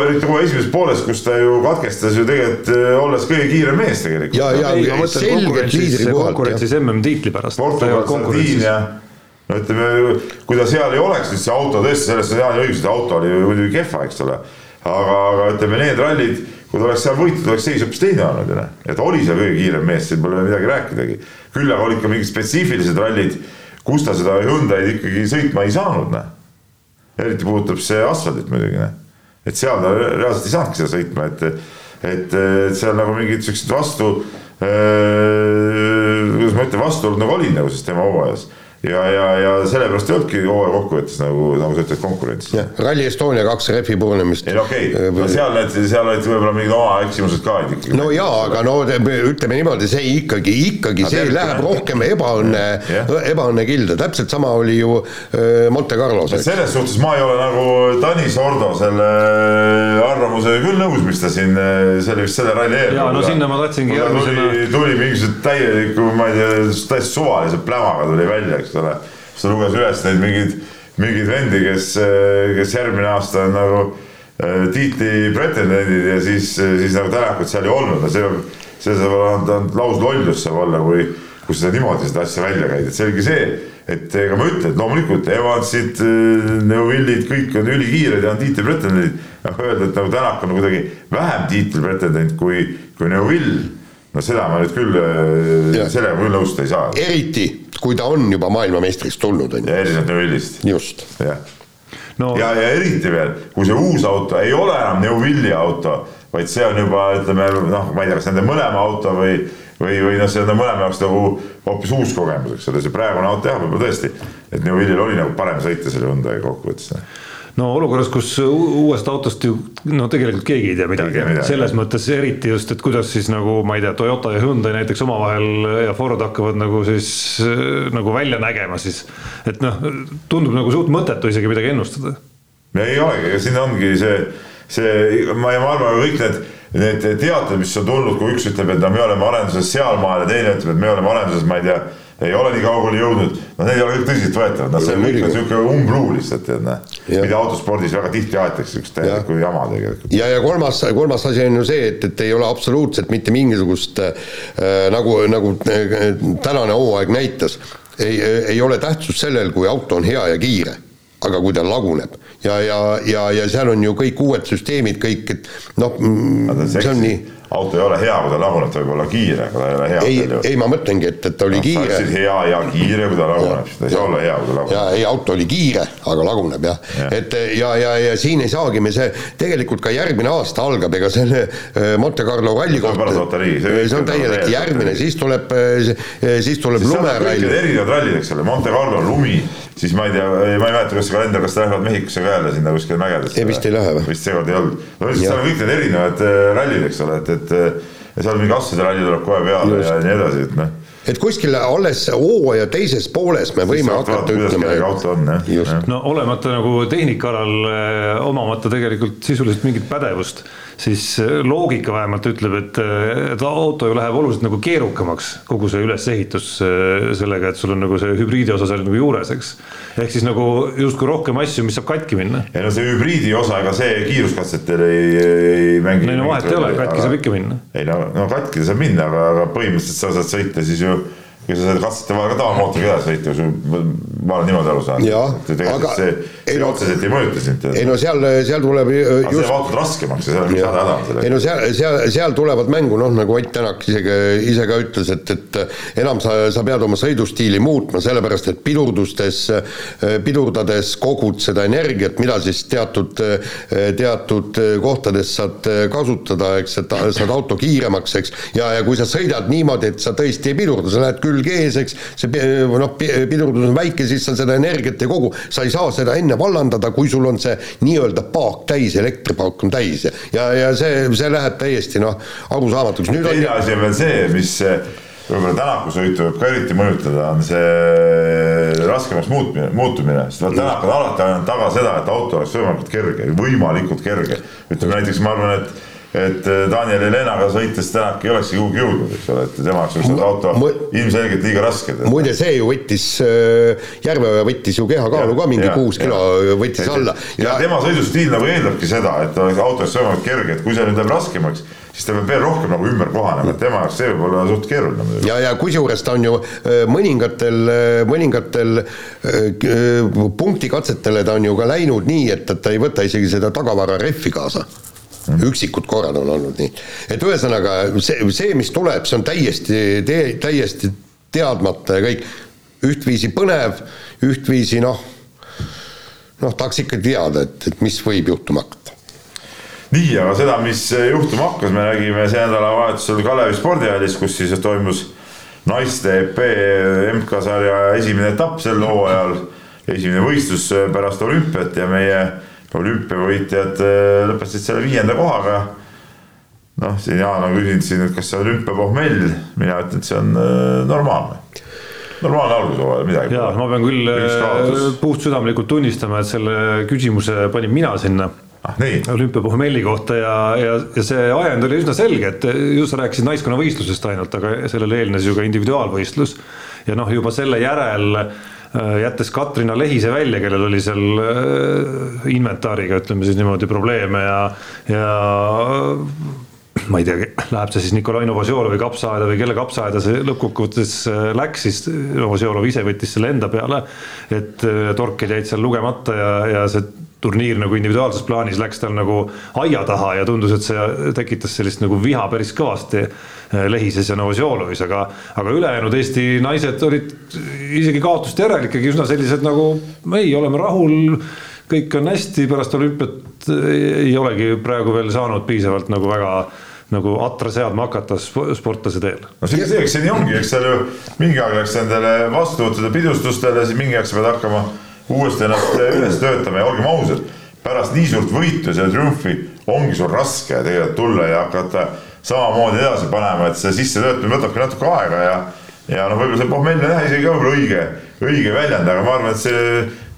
eriti kohe esimeses pooles, kus ta ju katkestas ju tegelikult eh, olles kõige kiirem mees tegelikult. ja, ja, ja selgelt liidri kohalt. konkurentsis MM-tiitli pärast. Portugal, no ütleme, kui ta seal ei oleks, siis see auto tõesti, selles on Jaani õigus, et auto oli muidugi kehva, eks ole. aga, aga ütleme, need rallid, kui ta oleks seal võitnud, oleks seis hoopis teine olnud ju noh. et oli see kõige kiirem mees, siin pole midagi rääkidagi. küll aga olid ka mingid spetsiifilised rallid, kus ta seda Hyundai'd ikkagi sõitma ei saanud, noh. eriti puudutab see asfaldit muidugi, noh et seal ta reaalselt ei saanudki seda sõitma, et, et, seal nagu mingid siuksed vastu äh,, kuidas ma ütlen, vastuolud nagu olid nagu siis tema hooajas ja, ja, ja sellepärast ei olnudki hooaja kokkuvõttes nagu, nagu sa ütled, konkurentsis. Rally Estonia kaks rehvi purunemist. ei no okei okay., no seal need, seal olid võib-olla mingid oma eksimused ka ikkagi. no jaa, aga no ütleme niimoodi, see ikkagi, ikkagi see tervik, läheb rohkem ebaõnne, ebaõnne kilda, täpselt sama oli ju äh, Monte Carlos. selles suhtes ma ei ole nagu Tanis Ordo selle arvamusega küll nõus, mis ta siin, see oli vist selle ralli eel. jaa, no sinna ma tahtsingi järgmisena. tuli mingisuguse täieliku, ma ei tea, täiesti suvalise plämaga tuli välja, eks eks ole. siis ta luges üles neid mingeid, mingeid vendi, kes, kes järgmine aasta on nagu äh, tiitli pretendendid ja siis, siis nagu Tänakut seal ei olnud, no see, see saab olla, lauslollus saab olla, kui, kui sa niimoodi seda asja välja käid, et selge see, et ega ma ütlen, et loomulikult Evansid, äh, Neuvillid, kõik on ülikiired ja on tiitli pretendendid. aga öelda, et nagu Tänak on kuidagi vähem tiitli pretendent kui, kui Neuvill no seda ma nüüd küll, äh, sellega küll nõustuda ei saa. eriti, kui ta on juba maailmameistriks tulnud, on ju. ja erinevalt Neuvilist. just. jah no.. ja, ja eriti veel, kui see uus auto ei ole enam Neuvilli auto, vaid see on juba ütleme noh, ma ei tea, kas nende mõlema auto või, või, või noh, see on mõlema jaoks nagu hoopis uus kogemus, eks ole, see praegune auto jah, võib-olla tõesti, et Neuvillil oli nagu parem sõita selle Hyundai kokkuvõttes no olukorras, kus uuest autost ju no tegelikult keegi ei tea midagi, selles mõttes eriti just, et kuidas siis nagu ma ei tea, Toyota ja Hyundai näiteks omavahel ja Ford hakkavad nagu siis nagu välja nägema siis. et noh, tundub nagu suht mõttetu isegi midagi ennustada. ei olegi, ega siin ongi see, see, ma, ma arvan, kõik need need teated, mis on tulnud, kui üks ütleb, et no me oleme arenduses sealmaal ja teine ütleb, et me oleme arenduses, ma ei tea, ei ole nii kaugele jõudnud, noh, need ei ole kõik tõsiseltvõetavad, noh, see kõik on sihuke umbluu lihtsalt, tead noh. mida autospordis väga tihti aetakse, siukest täielikku jama tegelikult. ja, ja kolmas, kolmas asi on ju see, et, et ei ole absoluutselt mitte mingisugust äh, nagu, nagu äh, tänane hooaeg näitas, ei, ei ole tähtsust sellel, kui auto on hea ja kiire aga kui ta laguneb. Ja, ja, ja, ja seal on ju kõik uued süsteemid, kõik, et noh, see on nii auto ei ole hea, kui ta laguneb, ta võib olla kiire, aga ta ei ole hea. ei, ei ma mõtlengi, et, et ta oli no, kiire. hea ja kiire, kui ta laguneb, siis ta ei saa olla hea, kui ta laguneb. ja ei, auto oli kiire, aga laguneb jah ja. et ja, ja, ja siin ei saagi me see, tegelikult ka järgmine aasta algab, ega selle äh, Monte Carlo ralli kohta. see on täielik järgmine, siis tuleb, äh, siis tuleb lumerall. erinevad rallid, eks ole, Monte Carlo, lumi, siis ma ei tea, ma ei mäleta, kas see kalender, kas lähevad Mehhikosse ka jälle sinna kuskile mägedesse. ei, vist ei lähe või? vist seekord ei olnud. no lihtsalt seal on kõik need erinevad äh, rallid, eks ole, et, et ja seal mingi asjade ralli tuleb kohe peale Just. ja nii edasi, et noh et kuskil alles hooaja teises pooles me võime Saab hakata ütlema. jah. no olemata nagu tehnikaalal, eh, omamata tegelikult sisuliselt mingit pädevust siis äh, loogika vähemalt ütleb, et, äh, et auto ju läheb oluliselt nagu keerukamaks, kogu see ülesehitus äh, sellega, et sul on nagu see hübriidi osa seal nagu juures, eks. ehk siis nagu justkui rohkem asju, mis saab katki minna. ei no see hübriidi osa, ega see kiiruskatsetel ei, ei mängi. ei no vahet ei ole, katki aga... saab ikka minna. ei no, no katki saab minna, aga, aga põhimõtteliselt sa saad sõita siis ju kui sa saad katsete vahel ka tavamootoriga edasi sõita, ma olen niimoodi aru saanud. tegelikult aga, see, see no, otseselt ei mõjuta sind. ei no seal, seal tuleb just. see vaatad raskemaks ja seal on häda häda sellega. ei no seal, seal, seal tulevad mängu noh, nagu Ott Tänak isegi ise ka ütles, et, et enam sa, sa pead oma sõidustiili muutma, sellepärast et pidurdustes, pidurdades kogud seda energiat, mida siis teatud, teatud kohtades saad kasutada, eks, et saad auto kiiremaks, eks, ja, ja kui sa sõidad niimoodi, et sa tõesti ei pidurda, sa lähed küll külg ees, eks, see noh, pidurdus on väike, siis sa seda energiat ei kogu, sa ei saa seda enne vallandada, kui sul on see nii-öelda paak täis, elektripaak on täis ja, ja see, see läheb täiesti noh, arusaamatuks. teine asi on veel see, mis võib-olla Tänaku sõitu võib ka eriti mõjutada, on see raskemaks muutmine, muutumine, sest vaat Tänak on alati ajanud taga seda, et auto oleks võimalikult kerge, võimalikult kerge. ütleme näiteks, ma arvan, et et äh, Daniel Helenaga sõites Tänak ei olekski kuhugi jõudnud, eks ole, et tema jaoks oleks see auto ilmselgelt liiga raske. muide, see ju võttis, äh, Järveoja võttis ju kehakaalu ka mingi kuus kilo võttis ja, alla. ja, ja tema sõidustiil nagu eeldabki seda, et auto oleks võimalikult kerge, et kui see nüüd läheb raskemaks, siis ta peab veel rohkem nagu ümber kohanema, et tema jaoks see võib olla suht keeruline muidugi. ja, ja kusjuures ta on ju mõningatel, mõningatel punktikatsetele ta on ju ka läinud nii, et, et ta ei võta isegi seda tagavara rehvi kaasa üksikud korrad on olnud nii. et ühesõnaga see, see, mis tuleb, see on täiesti, täiesti teadmata ja kõik. Ühtviisi põnev, ühtviisi noh, noh, tahaks ikka teada, et, et mis võib juhtuma hakata. Nii, aga seda, mis juhtuma hakkas, me nägime see nädalavahetusel Kalevi spordihallis, kus siis toimus naiste EP MK-sarja esimene etapp sel hooajal, esimene võistlus pärast olümpiat ja meie olümpiavõitjad äh, lõpetasid selle viienda kohaga. noh, siin Jaan on küsinud siin, et kas see olümpiapohmell, mina ütlen, et see on äh, normaalne normaalne algus hooajal, midagi. ja ma pean küll äh, puhtsüdamlikult tunnistama, et selle küsimuse panin mina sinna ah, olümpiapohmelli kohta ja, ja, ja see ajend oli üsna selge, et ju sa rääkisid naiskonnavõistlusest ainult, aga sellele eelnes ju ka individuaalvõistlus. ja noh, juba selle järel Äh, jättes Katrina Lehise välja, kellel oli seal äh, inventaariga, ütleme siis niimoodi probleeme ja, ja ma ei tea, läheb see siis Nikolai Novosjolovi kapsaaeda või kelle kapsaaeda see lõppkokkuvõttes äh, läks, siis Novosjolov ise võttis selle enda peale. et torked jäid seal lugemata ja, ja see turniir nagu individuaalses plaanis läks tal nagu aia taha ja tundus, et see tekitas sellist nagu viha päris kõvasti Eh, Lehises ja Novosjolovis, aga, aga ülejäänud Eesti naised olid isegi kaotuste järel ikkagi üsna sellised nagu ei, oleme rahul, kõik on hästi, pärast olümpiat ei olegi praegu veel saanud piisavalt nagu väga nagu atra seadma hakata sportlase teel. no see, see, eks see nii ongi, eks seal ju mingi aeg läks nendele vastuvõttudele, pidustustele, siis mingi aeg sa pead hakkama uuesti ennast üles töötama ja olgem ausad, pärast nii suurt võitu, selle triumfi ongi sul raske tegelikult tulla ja hakata samamoodi edasi panema, et see sissetöötamine võtabki natuke aega ja ja noh, võib-olla see pohmell on jah isegi võib-olla õige, õige väljend, aga ma arvan, et see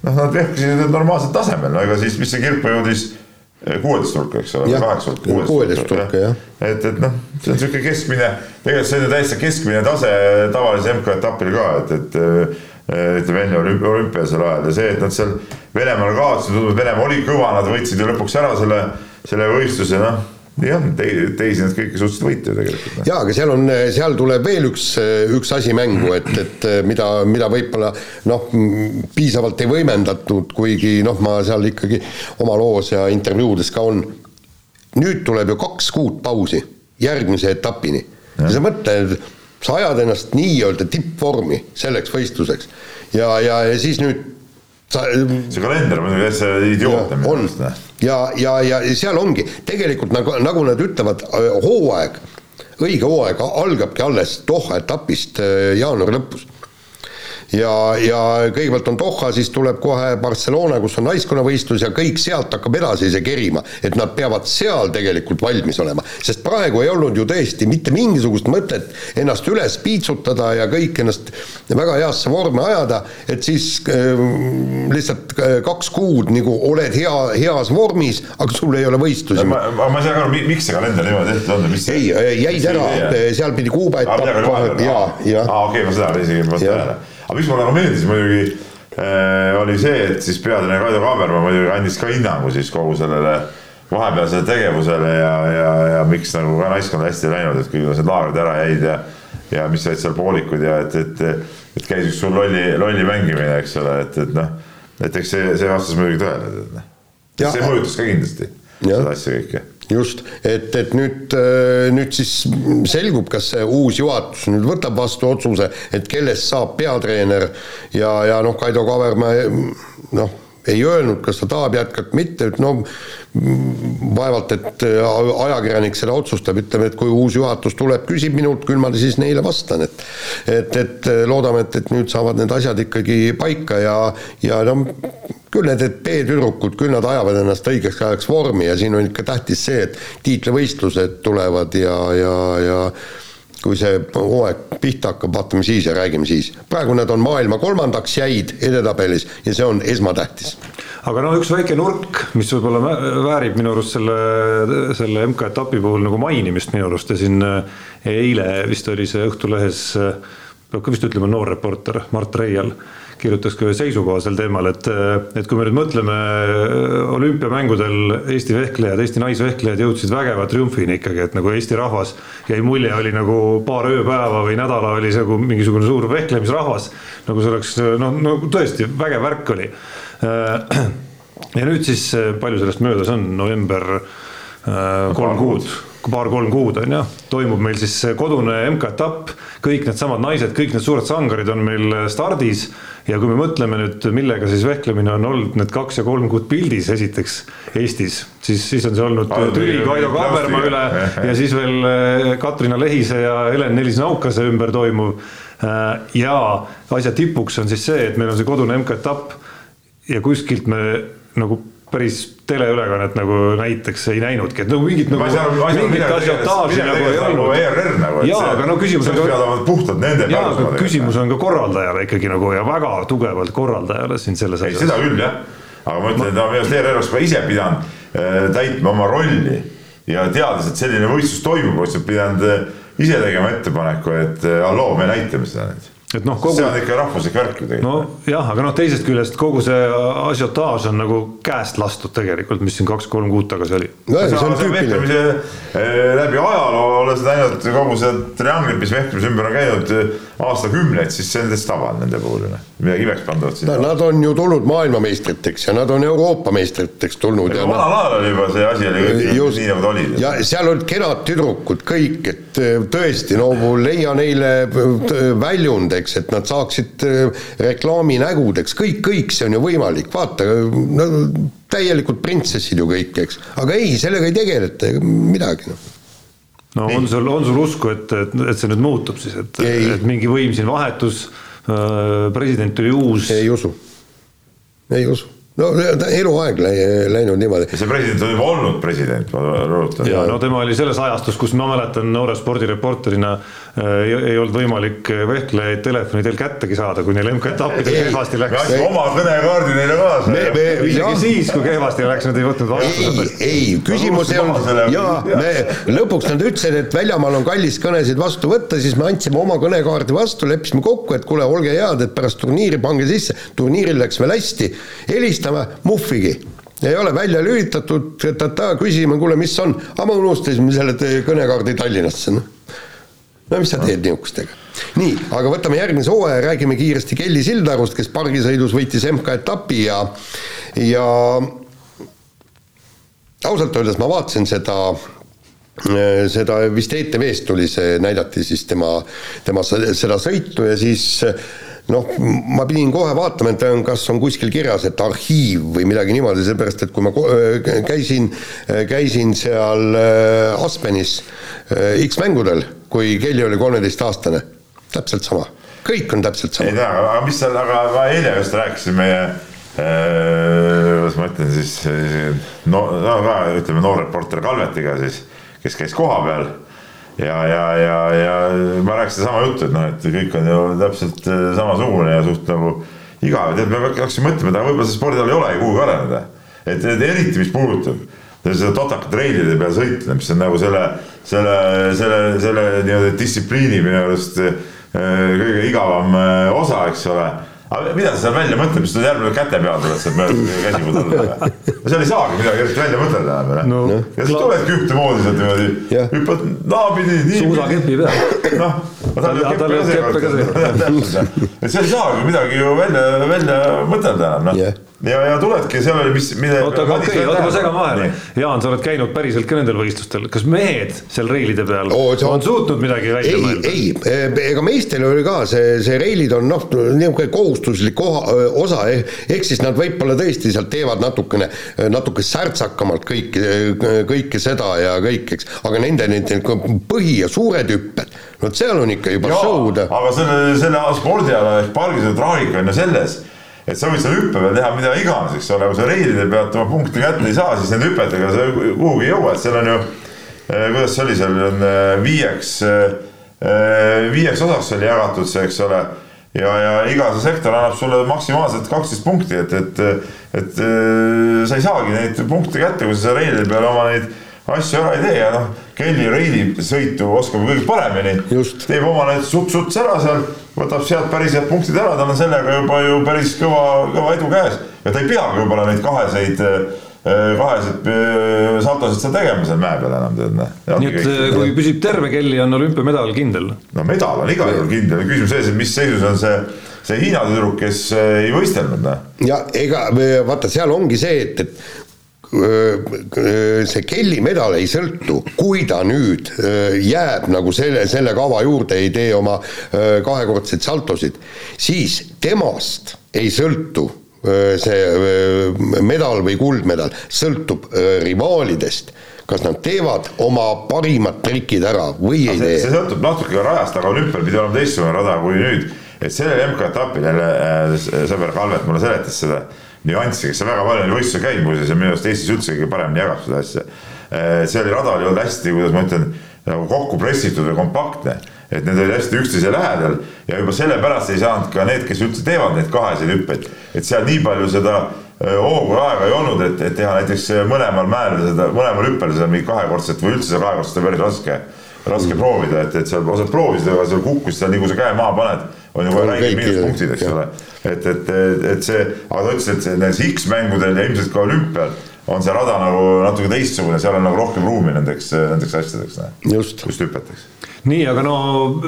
noh, nad vehkisid normaalsel tasemel, no ega siis, mis see Kirpo jõudis kuueteist hulka, eks ole, kaheksa hulka, kuueteist hulka, jah. et, et noh, see on niisugune keskmine, tegelikult see on ju täiesti keskmine tase tavalise MK-etapil ka, et, et eh, ütleme enne olümpia, olümpiasel ajal ja see, et nad seal Venemaal kaotasid, tundub, et Venemaa oli kõva, nad võitsid ju lõpuks ära selle, selle võistluse, noh, nii on, teisi nad kõiki suutsid võita ju tegelikult. noh. jaa, aga seal on, seal tuleb veel üks, üks asi mängu, et, et mida, mida võib-olla noh, piisavalt ei võimendatud, kuigi noh, ma seal ikkagi oma loos ja intervjuudes ka on. nüüd tuleb ju kaks kuud pausi järgmise etapini ja sa mõtled, sa ajad ennast nii-öelda tippvormi selleks võistluseks. Ja, ja, ja siis nüüd sa see kalender muidugi täitsa idiootne minu arust, noh. ja, ja, ja seal ongi. Tegelikult nagu, nagu nad ütlevad, hooaeg, õige hooaeg algabki alles Doha etapist äh, jaanuari lõpus ja, ja kõigepealt on Doha, siis tuleb kohe Barcelona, kus on naiskonnavõistlus ja kõik sealt hakkab edasi see kerima, et nad peavad seal tegelikult valmis olema, sest praegu ei olnud ju tõesti mitte mingisugust mõtet ennast üles piitsutada ja kõik ennast väga heasse vormi ajada, et siis äh, lihtsalt äh, kaks kuud nagu oled hea, heas vormis, aga sul ei ole võistlusi. ma, ma, ma ei saa aru, miks see kalender niimoodi tehtud on, mis ei, jäid ära, seal pidi Kuuba etapp ja, ja. aa okei, ma seda isegi ei pannud tähele aga mis mulle nagu meeldis muidugi äh, oli see, et siis peatreener Kaido Kaaberma muidugi andis ka hinnangu siis kogu sellele vahepealsele tegevusele ja, ja, ja miks nagu ka naiskond hästi ei läinud, et kuidas need laagrid ära jäid ja ja mis olid seal poolikud ja et, et, et käis üks sul lolli, lolli mängimine, eks ole, et, et noh, et eks see, see vastas muidugi tõele, et noh. Ja- see mõjutas ka kindlasti Jah. seda asja kõike just, et, et nüüd, nüüd siis selgub, kas see uus juhatus nüüd võtab vastu otsuse, et kellest saab peatreener. Ja, ja noh, Kaido Kavermäe noh, ei öelnud, kas ta tahab jätkata, mitte, et no vaevalt, et ajakirjanik seda otsustab, ütleme, et kui uus juhatus tuleb, küsib minult, küll ma siis neile vastan, et et, et loodame, et, et nüüd saavad need asjad ikkagi paika ja, ja noh, küll need B-tüdrukud, küll nad ajavad ennast õigeks ajaks vormi ja siin on ikka tähtis see, et tiitlivõistlused tulevad ja, ja, ja kui see hooaeg pihta hakkab, vaatame siis ja räägime siis. praegu nad on maailma kolmandaks jäid edetabelis ja see on esmatähtis. aga no üks väike nurk, mis võib-olla vä- väärib minu arust selle, selle MK-etapi puhul nagu mainimist minu arust ja siin äh, eile vist oli see Õhtulehes, peab ka vist ütlema noor reporter Mart Reial, kirjutas ka ühe seisukoha sel teemal, et, et kui me nüüd mõtleme äh, olümpiamängudel Eesti vehklejad, Eesti naisvehklejad jõudsid vägeva triumfini ikkagi, et nagu Eesti rahvas jäi mulje, oli nagu paar ööpäeva või nädala oli see nagu mingisugune suur vehklemisrahvas, nagu see oleks no, no tõesti vägev värk oli. Ja nüüd siis, palju sellest möödas on, november äh, kolm kuud, paar-kolm kuud on ju, toimub meil siis kodune MK-etapp, kõik needsamad naised, kõik need suured sangarid on meil stardis. Ja kui me mõtleme nüüd, millega siis vehklemine on olnud need kaks ja kolm kuud pildis esiteks Eestis, siis, siis on see olnud tüli Kaido Kaaberma üle. Ja siis veel äh, Katrina Lehise ja Helen Nelis-Naukase ümber toimuv. Äh, ja asja tipuks on siis see, et meil on see kodune MK-etapp ja kuskilt me nagu päris teleülekannet nagu näiteks ei näinudki, et nagu mingit nagu mingit asiotaaži nagu ei olnud. ERR nagu. jaa, aga no küsimus on olema puhtalt nende jaa, aga küsimus on ka korraldajale ikkagi nagu ja väga tugevalt korraldajale siin selles asjas. seda küll jah, aga ma ütlen, et minu arust ERR oleks ka ise pidanud äh, täitma oma rolli ja teades, et selline võistlus toimub, oleks pidanud äh, ise tegema ettepaneku, et äh, halloo, me näitame seda nüüd. Et noh, kogu see on ikka rahvuslik värk ju tegelikult nojah, aga noh, teisest küljest kogu see asiotaaž on nagu käest lastud tegelikult, mis siin kaks-kolm kuud tagasi oli. no see on see tüüpiline. vehklemise eh, läbi ajaloo olles näinud kogu seda trianglit, mis vehklemise ümber on käinud eh, aastakümneid, siis see on täitsa tavaline nende puhul ju noh, midagi imekspandavat siin. No, Nad on ju tulnud maailmameistriteks ja nad on Euroopa meistriteks tulnud vanal ajal oli juba see asi oli kõik just, nii nagu ta oli. ja seal olid kenad tüdrukud kõik, et äh, tõesti, no leia neile väljund, eks, et nad saaksid äh, reklaaminägudeks, kõik, kõik see on ju võimalik, vaata, no täielikult printsessid ju kõik, eks, aga ei, sellega ei tegeleta ega midagi, noh. no on sul, on sul usku, et, et, et see nüüd muutub siis, et, et mingi võim siin vahetus, president tuli uus, ei usu, ei usu. No ta eluaeg läi- läinud niimoodi. see president on juba olnud president, ma rõhutan. ja no tema oli selles ajastus, kus ma mäletan noore spordireporterina äh, ei, ei olnud võimalik vehklejaid telefoni teel kättegi saada, kui neil MK-etappidel kehvasti me läks. andsime oma kõnekaardi neile kaasa. me, me, isegi jah, siis, kui kehvasti läks, nad ei võtnud vastu ei, ei, küsimus ei olnud, jaa, me lõpuks nad ütlesid, et väljamaal on kallis kõnesid vastu võtta, siis me andsime oma kõnekaardi vastu, leppisime kokku, et kuule, olge head, et pärast turniiri pange sisse, turniiril läks veel hästi, helistame, muhvigi. ei ole välja lülitatud, ta küsisime, kuule, mis on, aga me unustasime selle kõnekaardi Tallinnasse, noh no mis sa teed niisugustega? nii, aga võtame järgmise hooaja, räägime kiiresti Kelly Sildarust, kes pargisõidus võitis MK-etapi ja, ja ausalt öeldes ma vaatasin seda seda vist ETV-st tuli see, näidati siis tema, tema se- seda sõitu ja siis noh, ma pidin kohe vaatama, et kas on kuskil kirjas, et arhiiv või midagi niimoodi, seepärast et kui ma ko- käisin, käisin seal äh, Aspenis äh, X-mängudel, kui Kelly oli kolmeteistaastane, täpselt sama, kõik on täpselt ei sama. tea, aga mis seal, aga ma eile just rääkisin meie äh, kuidas ma ütlen siis, no, no ka ütleme noor reporter Kalvetiga siis, kes käis kohapeal ja, ja, ja, ja ma rääkisin sama juttu, et noh, et kõik on ju täpselt äh, samasugune ja suht nagu igav, tead, me hakkasime mõtlema, et aga võib-olla see spordiala ei olegi kuhugi areneda. et, et eriti, mis puudutab seda totakat reilide peal sõitmine, mis on nagu selle, selle, selle, selle nii-öelda distsipliini minu arust äh, kõige igavam äh, osa, eks ole. Aga mida sa seal välja mõtled, mis sul järgmine käte peal tuleb sealt mööda käsipudel? no seal ei saagi midagi eriti välja mõtelda enam No, ja siis tuledki ühtemoodi sealt niimoodi hüppad naapidi, niipidi. suusakepi peal. noh, Tal- ei olnud keppe ka seekord. et seal ei saagi midagi ju välja, välja mõtelda enam noh Jah. ja, ja tuledki, seal oli, mis, mille. oota, aga okei, oota ma segan vahele. Jaan, sa oled käinud päriselt ka nendel võistlustel, kas mehed seal reilide peal see on- on suutnud midagi välja ei, mõelda? ei, ega meestel oli ka see, see reilid on noh, niisugune kohustuslik osa, ehk siis nad võib-olla tõesti sealt teevad natukene, natuke särtsakamalt kõike, kõike seda ja kõik, eks, aga nende need põhi ja suured hüpped, vot seal on ikka juba show'd. aga selle, selle spordiala ehk pargisõidu traagika on ju selles, et sa võid seal hüppe peal teha mida iganes, eks ole, kui sa reilide pealt oma punkti kätte ei saa, siis nende hüpetega sa kuhugi ei jõua, et seal on ju, kuidas see oli, seal on viieks, viieks osaks oli jagatud see, eks ole ja, ja iga see sektor annab sulle maksimaalselt kaksteist punkti, et, et, et äh, sa ei saagi neid punkte kätte, kui sa seal reilide peal oma neid asju ära ei tee. Ja noh, Kelly Reili sõitu oskab kõige paremini. Teeb oma need suts-suts ära seal, võtab sealt päris head punktid ära, tal on sellega juba ju päris kõva, kõva edu käes. Ja ta ei peagi võib-olla neid kaheseid, kaheseid äh, saltosid seal tegema seal mäe peal enam tead noh. nii et äh, kui püsib terve Kelly, on olümpiamedal kindel. no medal on igal juhul kindel, küsimus selles, et mis seisus on see, see Hiina tüdruk, kes äh, ei võistelnud noh. ja ega vaata, seal ongi see, et, et see Kelly medal ei sõltu, kui ta nüüd jääb nagu selle, selle kava juurde, ei tee oma kahekordseid saltosid, siis temast ei sõltu see öö, medal või kuldmedal, sõltub öö, rivaalidest, kas nad teevad oma parimad trikid ära või ei see, see tee. sõltub natuke rajast, aga olümpial pidi olema teistsugune rada kui nüüd. et sellel MK-etapil jälle äh, sõber Kalvet mulle seletas seda nüanssi, kes on väga palju neid võistlusi käinud muuseas ja minu arust Eestis üldse kõige paremini jagab seda asja. see oli rada oli olnud hästi, kuidas ma ütlen, nagu kokku pressitud või kompaktne, et need olid hästi üksteise lähedal ja juba sellepärast ei saanud ka need, kes üldse teevad neid kaheseid hüppeid, et seal nii palju seda hoogu ja aega ei olnud, et, et teha näiteks mõlemal mäel seda, mõlemal hüppel seda mingi kahekordset või üldse seda kahekordset on päris raske, raske Mm. proovida, et, et seal osad proovisid, aga seal kukkus seal nii kui sa käe maha paned, on ju kohe On räige kõik, miinuspunktid, eks ole. et, et, et see, aga ta ütles, et nendes X-mängudel ja ilmselt ka olümpial on see rada nagu natuke teistsugune, seal on nagu rohkem ruumi nendeks, nendeks asjadeks, Just. kust hüpetakse. nii, aga no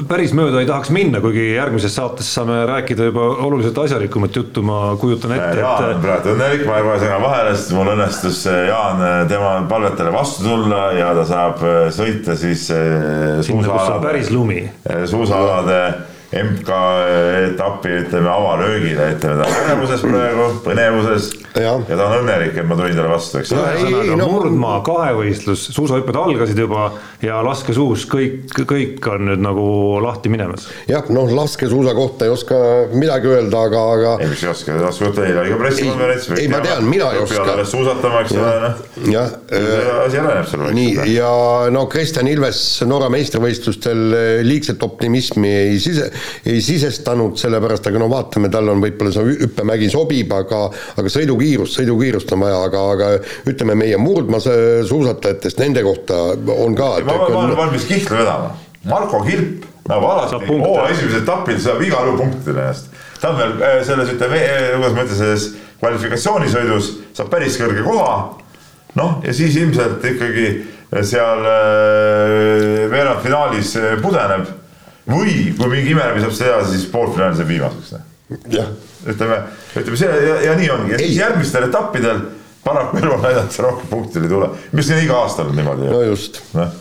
päris mööda ei tahaks minna, kuigi järgmises saates saame rääkida juba oluliselt asjalikumat juttu, ma kujutan ette, Jaan on et praegu õnnelik, ma kohe segan vahele, sest mul õnnestus eh, Jaan eh, tema palvetele vastu tulla ja ta saab eh, sõita siis sinna, kus on päris lumi. suusaalade MK-etapi ütleme avalöögile, ütleme ta on põnevuses praegu, põnevuses ja. ja ta on õnnelik, et ma tulin talle vastu, eks ole. ühesõnaga no, murdmaa kahevõistlus, suusahüpped algasid juba ja laskesuus kõik, kõik on nüüd nagu lahti minemas. jah, noh, laskesuusa kohta ei oska midagi öelda, aga, aga. ei, mis ei oska, laskesuusa eile oli ka pressikonverents. ei, ma tean, mina ei oska. alles suusatama, eks ole, noh. jah. asi areneb seal. nii, ja no Kristjan Ilves Norra meistrivõistlustel eh, liigset optimismi ei sise, ei sisestanud, sellepärast, aga no vaatame, tal on võib-olla see hüppemägi sobib, aga, aga sõidukiirus sõidukiirust, sõidukiirust on vaja, aga, aga ütleme, meie murdmaasuusatajatest, nende kohta on ka. ma olen valmis kihla vedama, Marko Kilp nagu alati, hooaja esimesel etapil saab igal juhul punktidele ennast. ta on veel äh, selles, ütleme, äh, kuidas ma ütlen, selles kvalifikatsioonisõidus saab päris kõrge koha. noh, ja siis ilmselt ikkagi seal äh, veerandfinaalis pudeneb või kui mingi imeläbi saab seda, siis poolfinaalis jääb viimaseks. jah ütleme, ütleme see ja, ja nii ongi ja siis järgmistel etappidel paraku elu on näidanud, et rohkem punkte ei tule, mis on iga aasta olnud niimoodi. no just. noh,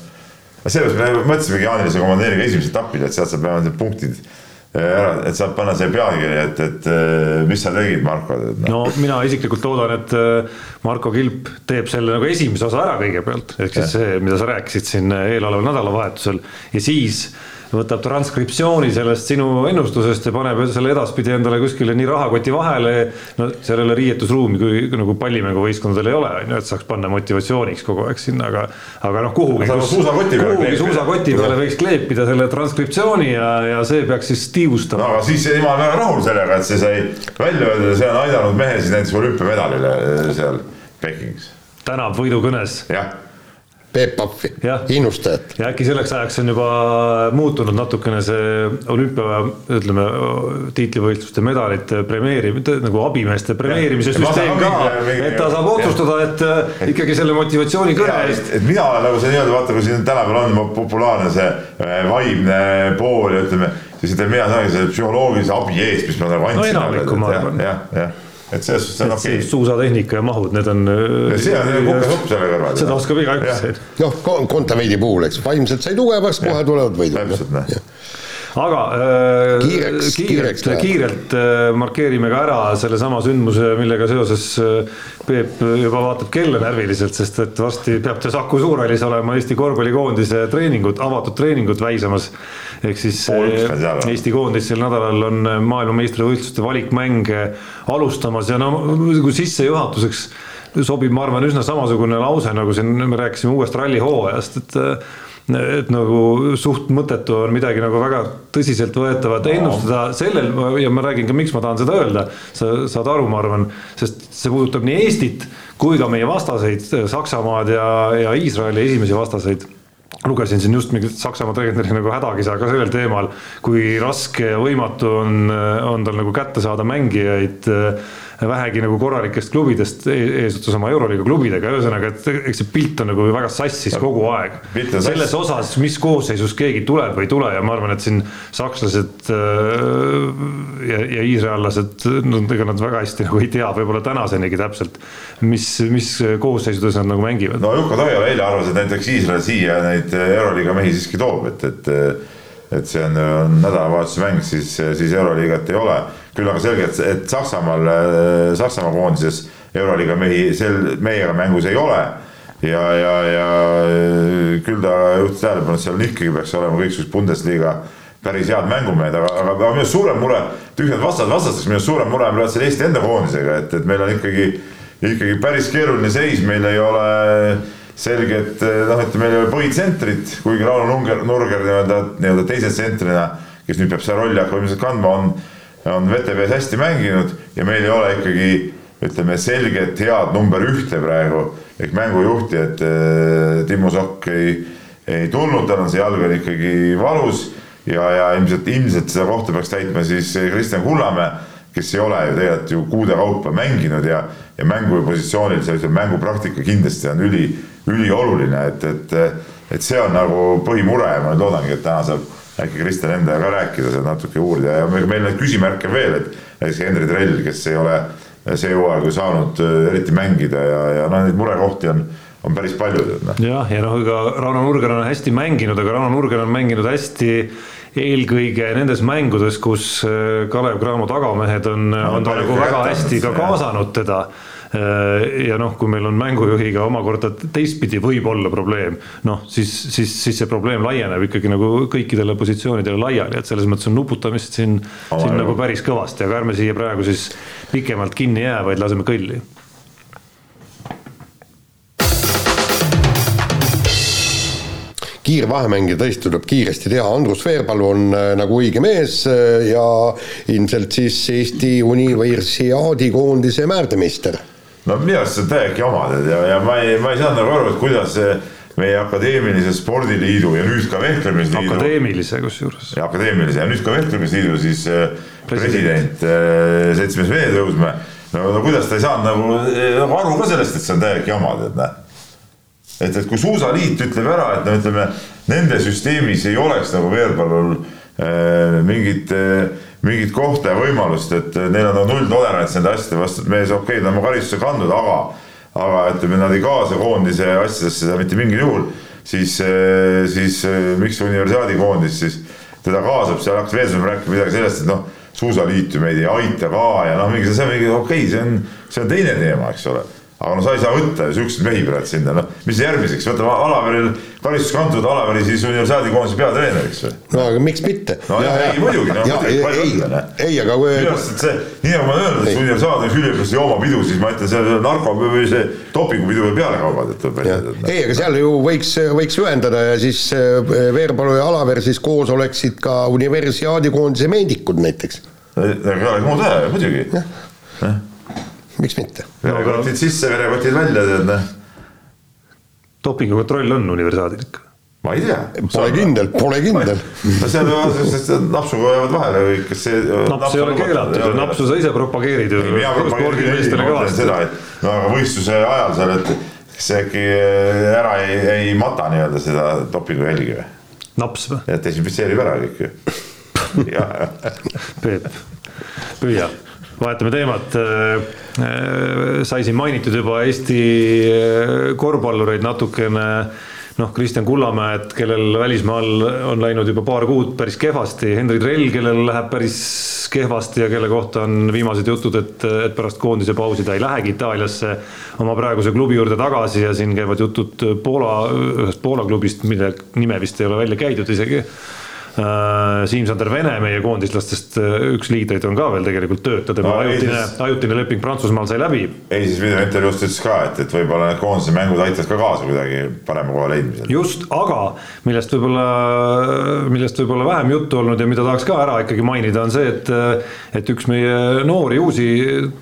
sellepärast me mõtlesimegi Jaanilise komandeeriga esimesed etapid, et sealt saab vähemalt need punktid eh, ära, et saab panna see pealkiri, et, et eh, mis sa tegid, Marko. No. no mina isiklikult loodan, et eh, Marko Kilp teeb selle nagu esimese osa ära kõigepealt, ehk siis see, mida sa rääkisid siin eeloleval nädalavahetusel ja siis võtab transkriptsiooni sellest sinu ennustusest ja paneb selle edaspidi endale kuskile nii rahakoti vahele. no ole riietusruumi, kui nagu pallimänguvõistkondadel ei ole, on ju, et saaks panna motivatsiooniks kogu aeg sinna, aga. aga noh, kuhugi, suusakoti kuhugi suusakoti peale võiks kleepida selle transkriptsiooni ja, ja see peaks siis tiivustama. no aga siis ma olen väga rahul sellega, et see sai välja öeldud ja see on aidanud mehe siis näiteks olümpiamedalile seal Pekingis. tänab võidukõnes. jah Peep Pahvi, innustajat. ja äkki selleks ajaks on juba muutunud natukene see olümpia, ütleme, tiitlivõistluste medalite premeerimine, nagu abimeeste premeerimise ja, süsteem ka, et ta saab otsustada, et äh, ikkagi selle motivatsiooni kõne eest. et mina olen nagu see nii-öelda vaata, kui siin tänapäeval on populaarne see äh, vaimne pool ja ütleme, siis ütleme, mina saangi selle psühholoogilise abi eest, mis ma nagu andsin. no enamikku ma arvan. jah, jah et selles suhtes on okei okay.. suusatehnika ja mahud, need on. see on kukesupp selle kõrval. seda oskab igaüks. noh, Kontaveidi puhul, eks, vaimselt sai tugevaks, kohe tulevad võidud. täpselt, noh aga äh, kiireks, kiirelt, kiirelt, kiirelt äh, markeerime ka ära sellesama sündmuse, millega seoses äh, Peep juba vaatab kella närviliselt, sest et varsti peab ta Saku Suurhallis olema Eesti korvpallikoondise treeningud, avatud treeningud väisamas. Ehk siis Eesti koondis sel nädalal on maailmameistrivõistluste valikmäng alustamas ja no sissejuhatuseks sobib, ma arvan, üsna samasugune lause, nagu siin me rääkisime uuest rallihooajast, et et nagu suht mõttetu on midagi nagu väga tõsiseltvõetavat no. ennustada sellel ja ma räägin ka, miks ma tahan seda öelda. sa saad aru, ma arvan, sest see puudutab nii Eestit kui ka meie vastaseid, Saksamaad ja, ja Iisraeli esimesi vastaseid lugesin siin just mingit Saksamaa treeneri nagu hädakisa ka sellel teemal, kui raske ja võimatu on, on tal nagu kätte saada mängijaid äh, vähegi nagu korralikest klubidest e-, eesotsas oma Euroliiga klubidega, ühesõnaga, et eks see pilt on nagu väga sassis kogu aeg. selles osas, mis koosseisus keegi tuleb või ei tule ja ma arvan, et siin sakslased äh, ja, ja iisraellased, no ega nad väga hästi nagu ei tea, võib-olla tänasenigi täpselt, mis, mis koosseisudes nad nagu mängivad. no Jukka Toiala eile arvas, et näiteks Iisrael siia neid Euroliiga mehi siiski toob, et, et et see on, on nädalavahetuse mäng, siis, siis Euroliigat ei ole küll aga selge, et, et Saksamaal, äh, Saksamaa koondises Euroliiga mehi sel, meiega mängus ei ole. ja, ja, ja äh, küll ta juhtis tähelepanu, et seal ikkagi peaks olema kõiksugused Bundesliga päris head mängumehed, aga, aga, aga minu suurem mure, tühjad vastased vastasteks, minu suurem mure on praegu Eesti enda koondisega, et, et meil on ikkagi, ikkagi päris keeruline seis, meil ei ole selget, noh, ütleme, meil ei ole põhitsentrit, kuigi Rauno Nurger nii-öelda, nii-öelda teise tsentrina, kes nüüd peab seda rolli hakkama ilmselt kandma, on on VTV-s hästi mänginud ja meil ei ole ikkagi ütleme selget head number ühte praegu ehk mängujuhti, et äh, Timo Sokk ei, ei tulnud, tal on see jalg veel ikkagi valus ja, ja ilmselt, ilmselt seda kohta peaks täitma siis Kristjan Kullamäe, kes ei ole ju tegelikult ju kuude kaupa mänginud ja, ja mängupositsioonil ütleme, mängupraktika kindlasti on üli, ülioluline, et, et, et see on nagu põhimure ja ma nüüd loodangi, et täna saab äkki Kristjan endaga ka rääkida, seal natuke uurida ja meil neid küsimärke veel, et näiteks Henri Trell, kes ei ole see hooaeg ju saanud äh, eriti mängida ja, ja noh, neid murekohti on on päris palju. Noh. jah, ja noh, ega Rauno Nurger on hästi mänginud, aga Rauno Nurger on mänginud hästi eelkõige nendes mängudes, kus Kalev Cramo tagamehed on on ta nagu väga hästi ka kaasanud teda ja noh, kui meil on mängujuhiga omakorda teistpidi võib olla probleem, noh siis, siis, siis see probleem laieneb ikkagi nagu kõikidele positsioonidele laiali, et selles mõttes on nuputamist siin, siin nagu päris kõvasti, aga ärme siia praegu siis pikemalt kinni jää, vaid laseme kõlli. Kiirvahemäng ja tõesti tuleb kiiresti teha, Andrus Veerpalu on äh, nagu õige mees äh, ja ilmselt siis Eesti Universiaadi koondise määrdemeister. No minu arust see on täielik jama ja, ja ma ei, ma ei saanud nagu aru, et kuidas see meie Akadeemilise Spordiliidu ja nüüd ka Vehklemisliidu. akadeemilise kusjuures. akadeemilise ja nüüd ka Vehklemisliidu siis äh, president, president, seltsimees Vee Tõusmäe. no, no kuidas ta ei saanud nagu, nagu aru ka sellest, et see on täielik jama tead näe et, et kui Suusaliit ütleb ära, et no ütleme, nende süsteemis ei oleks nagu Veerpalul äh, mingit äh, mingit kohta ja võimalust, et neil on nulltolerants nende asjade vastu, et mees, okei okay,, ta on oma karistuse kandnud, aga aga ütleme, nad ei kaasa koondise asjadesse mitte mingil juhul, siis, äh, siis äh, miks universiaadi koondis siis teda kaasab, seal hakkas veel rääkima midagi sellest, et noh, suusaliit ju meid ei aita ka ja noh, mingi see on mingi okei okay,, see on, see on teine teema, eks ole aga no sa ei saa võtta siukseid mehi praegu sinna, noh, mis järgmiseks, võtame Alaveril karistus kantud, Alaveri siis universaali koondise peatreeneriks või? no aga miks mitte? no ja, ja, ei muidugi, no muidugi, ei, ei, ei, aga kui minu arust, et see, nii nagu ma olen öelnud, et universaal on üliõpilaste joomapidu, siis ma ütlen, see narko või see dopingupidu või pealekaubad, et tuleb välja. ei, aga seal ju võiks, võiks ühendada ja siis äh, Veerpalu ja Alaver siis koos oleksid ka universiaadi koondise meedikud näiteks. ega ei olegi muud teha, muidugi miks mitte. verekotid sisse, verekotid välja, tead noh. dopingukontroll on universaadil ikka? ma ei tea. Pole kindel, pole kindel. no seal napsuga jäävad vahele või kas see. naps ei ole keelatud, napsu sa ise propageerid ju. seda, et no aga võistluse ajal seal, et kas see äkki äh, ära ei, ei mata nii-öelda seda dopingu jälgi või? naps või? et desinfitseerib ära kõik ju. Peep, püüa vahetame teemat. Äh, sai siin mainitud juba Eesti äh, korvpallureid natukene. Noh, Kristjan Kullamäed, kellel välismaal on läinud juba paar kuud päris kehvasti, Henri Trell, kellel läheb päris kehvasti ja kelle kohta on viimased jutud, et, et pärast koondise pausi ta ei lähegi Itaaliasse oma praeguse klubi juurde tagasi ja siin käivad jutud Poola, ühest Poola klubist, mille nime vist ei ole välja käidud isegi Siim-Sander Vene, meie koondislastest äh, üks liidreid on ka veel tegelikult tööta, tema no, ajutine, ajutine leping Prantsusmaal sai läbi. ei, siis videointervjuust ütles ka, et, et võib-olla need koondise mängud aitasid ka kaasa kuidagi parema koha leidmisel. just, aga millest võib-olla, millest võib-olla vähem juttu olnud ja mida tahaks ka ära ikkagi mainida, on see, et et üks meie noori uusi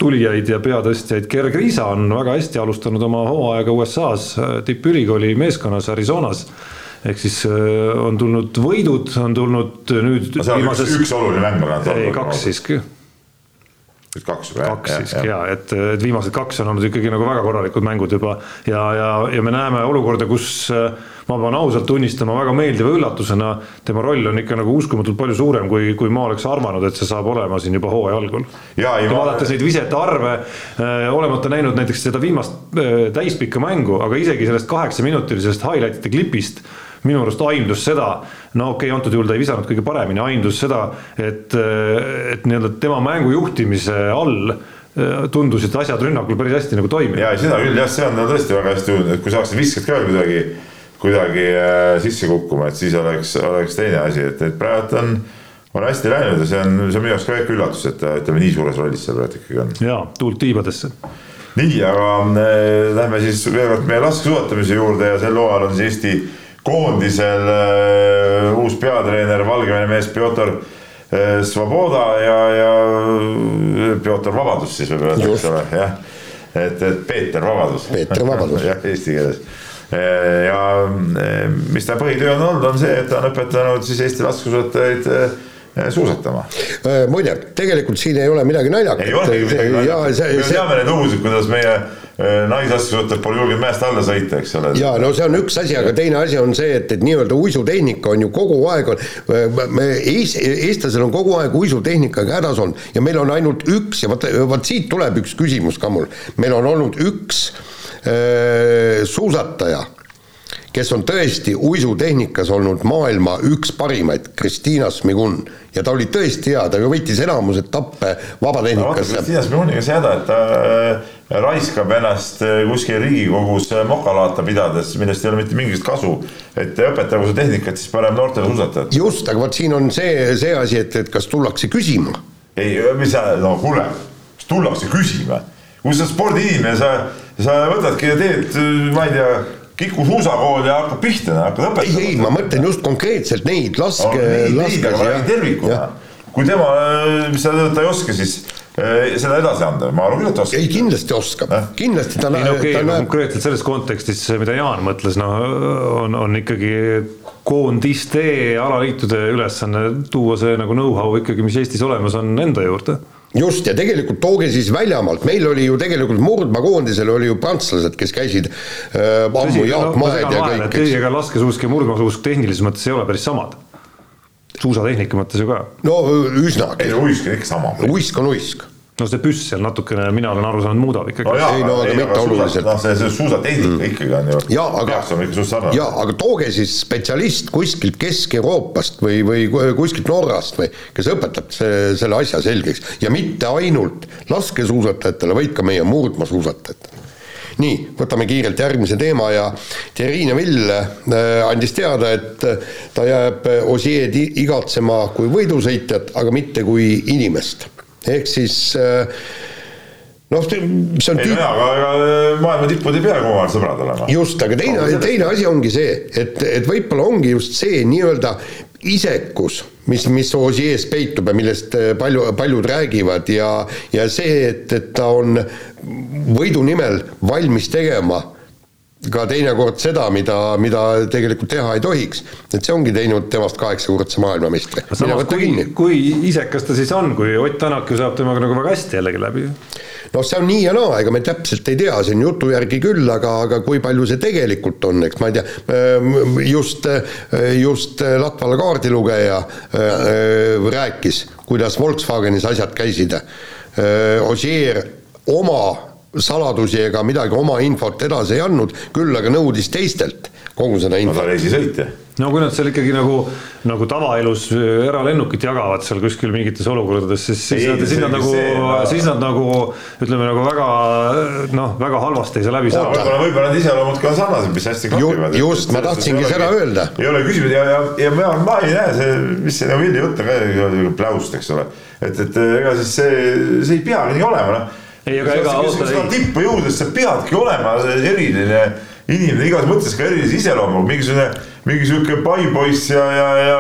tulijaid ja peatõstjaid, Gerg Riisa on väga hästi alustanud oma hooaega USA-s tippülikooli meeskonnas Arizonas ehk siis äh, on tulnud võidud, on tulnud nüüd. no seal on viimases... üks, üks oluline mäng on. ei, kaks siiski. kaks või? kaks siiski ja, ja, et, et viimased kaks on olnud ikkagi nagu väga korralikud mängud juba ja, ja, ja me näeme olukorda, kus äh, ma pean ausalt tunnistama väga meeldiva üllatusena, tema roll on ikka nagu uskumatult palju suurem, kui, kui ma oleks arvanud, et see saab olema siin juba hooaja algul. vaadates neid visete arve äh,, olemata näinud näiteks seda viimast äh, täispikka mängu, aga isegi sellest kaheksaminutilisest highlight'ide klipist minu arust aimdus seda, no okei okay,, antud juhul ta ei visanud kõige paremini, aimdus seda, et, et nii-öelda tema mängu juhtimise all äh, tundusid asjad rünnakul päris hästi nagu toimivad. ja seda küll jah, see on tõesti väga hästi tundnud, et kui saaks visked ka kuidagi, kuidagi äh, sisse kukkuma, et siis oleks, oleks teine asi, et, et praegu on, on hästi läinud ja see on, see on minu jaoks ka väike üllatus, et ütleme nii suures rollis seal praegu ikkagi on. jaa, tuult tiibadesse nii, aga äh, lähme siis veel kord meie laskesuusatamise juurde ja sel hooajal on siis Eesti koondisel äh, uus peatreener, Valgevene mees Pjotor äh, Svoboda ja, ja Pjotor Vabadus siis võib öelda, eks ole, jah. et, et Peeter Vabadus. Peeter Vabadus. jah, eesti keeles äh, ja mis ta põhitöö on olnud, on see, et ta on õpetanud siis Eesti laskesuusatajaid suusatama. muide, tegelikult siin ei ole midagi naljakat. ei olegi midagi naljakat, me teame neid lugusid, kuidas meie Äh, naisasjasuusatajad pole julgenud mäest alla sõita, eks ole. ja no see on üks asi, aga teine asi on see, et, et nii-öelda uisutehnika on ju kogu aeg on, me Eest, eestlasel on kogu aeg uisutehnikaga hädas olnud ja meil on ainult üks ja vot, vot siit tuleb üks küsimus ka mul, meil on olnud üks äh, suusataja kes on tõesti uisutehnikas olnud maailma üks parimaid, Kristiina Smigun. ja ta oli tõesti hea, ta ju võitis enamus etappe vabatehnikasse. Kristiina Smiguniga see häda, et ta äh, raiskab ennast äh, kuskil Riigikogus äh, mokalaata pidades, millest ei ole mitte mingisugust kasu. et õpetagu seda tehnikat siis parem noortele suusatajatele. just, aga vot siin on see, see asi, et, et kas tullakse küsima. ei, mis sa, no kuule, kas tullakse küsima? kui sa spordiinimene, sa, sa võtadki ja teed, ma ei tea Kiku suusakool ja hakkab pihta, hakkad õpetama. ei, ei, ma mõtlen just konkreetselt neid, laske no,, laske. tervikuna, kui tema, mis sa, ta ei oska, siis eh, seda edasi anda, ma arvan küll, et oskab. ei, kindlasti oskab eh?, kindlasti ta näeb. okei okay,, näeb... konkreetselt selles kontekstis, mida Jaan mõtles, no on, on ikkagi koondiste alaliitude ülesanne tuua see nagu know-how ikkagi, mis Eestis olemas on, enda juurde just, ja tegelikult tooge siis väljamaalt, meil oli ju tegelikult murdmaakoondisel oli ju prantslased, kes käisid äh, ammu Jaak no, Maed ja kõik. tõsi, ega laskesuusk ja murdmaasuusk tehnilises mõttes ei ole päris samad. Suusatehnika mõttes ju ka. no üsnagi. ei, uisk on ikka sama. uisk on uisk no see püss seal natukene, mina olen aru saanud, muudab ikkagi no. ei no aga mitte oluliselt. noh, see, see suusatehnika mm. ikkagi on ju. jaa, aga, jaa, aga tooge siis spetsialist kuskilt Kesk-Euroopast või, või kuskilt Norrast või kes õpetab see, selle asja selgeks ja mitte ainult laskesuusatajatele, vaid ka meie murdmaasuusatajatele nii, võtame kiirelt järgmise teema ja Thierry Neville äh, andis teada, et äh, ta jääb Osieed igatsema kui võidusõitjat, aga mitte kui inimest. Ehk siis äh, noh, see on tüüp... aga, aga äh, maailma tippud ei pea kogu aeg sõbrad olema. just, aga teine, teine asi ongi see, et, et võib-olla ongi just see nii-öelda isekus, mis, mis Osiees peitub ja millest äh, palju, paljud räägivad ja, ja see, et, et ta on võidu nimel valmis tegema ka teinekord seda, mida, mida tegelikult teha ei tohiks. et see ongi teinud temast kaheksakordse maailmameistri. kui, kui isekas ta siis on, kui Ott Tänak ju saab temaga nagu väga hästi jällegi läbi? Noh, see on nii ja naa, ega me täpselt ei tea, siin jutu järgi küll, aga, aga kui palju see tegelikult on, eks ma ei tea, ähm, just, just Latvala kaardilugeja äh, rääkis, kuidas Volkswagenis asjad käisid. Ossier oma saladusi ega midagi oma infot edasi ei andnud, küll aga nõudis teistelt kogu seda infot. no ta reisisõitja no kui nad seal ikkagi nagu, nagu tavaelus äh, eralennukit jagavad seal kuskil mingites olukordades, siis, siis nad, siis nad nagu, siis nad nagu ütleme nagu väga noh, väga halvasti ei saa läbi saada. võib-olla, võib-olla need iseloomud ka sarnased, mis hästi klapivad. just, ma tahtsingi seda öelda. ei ole küsimus ja, ja, ja ma, ma ei näe see, mis see Villi jutt on ka, pläust, eks ole. et, et ega siis see, see ei peagi nii olema, noh ei, aga ega oota. seda tippu jõudes sa peadki olema eriline inimene igas mõttes ka erilise iseloomuga, mingisugune, mingi sihuke paipoiss ja, ja, ja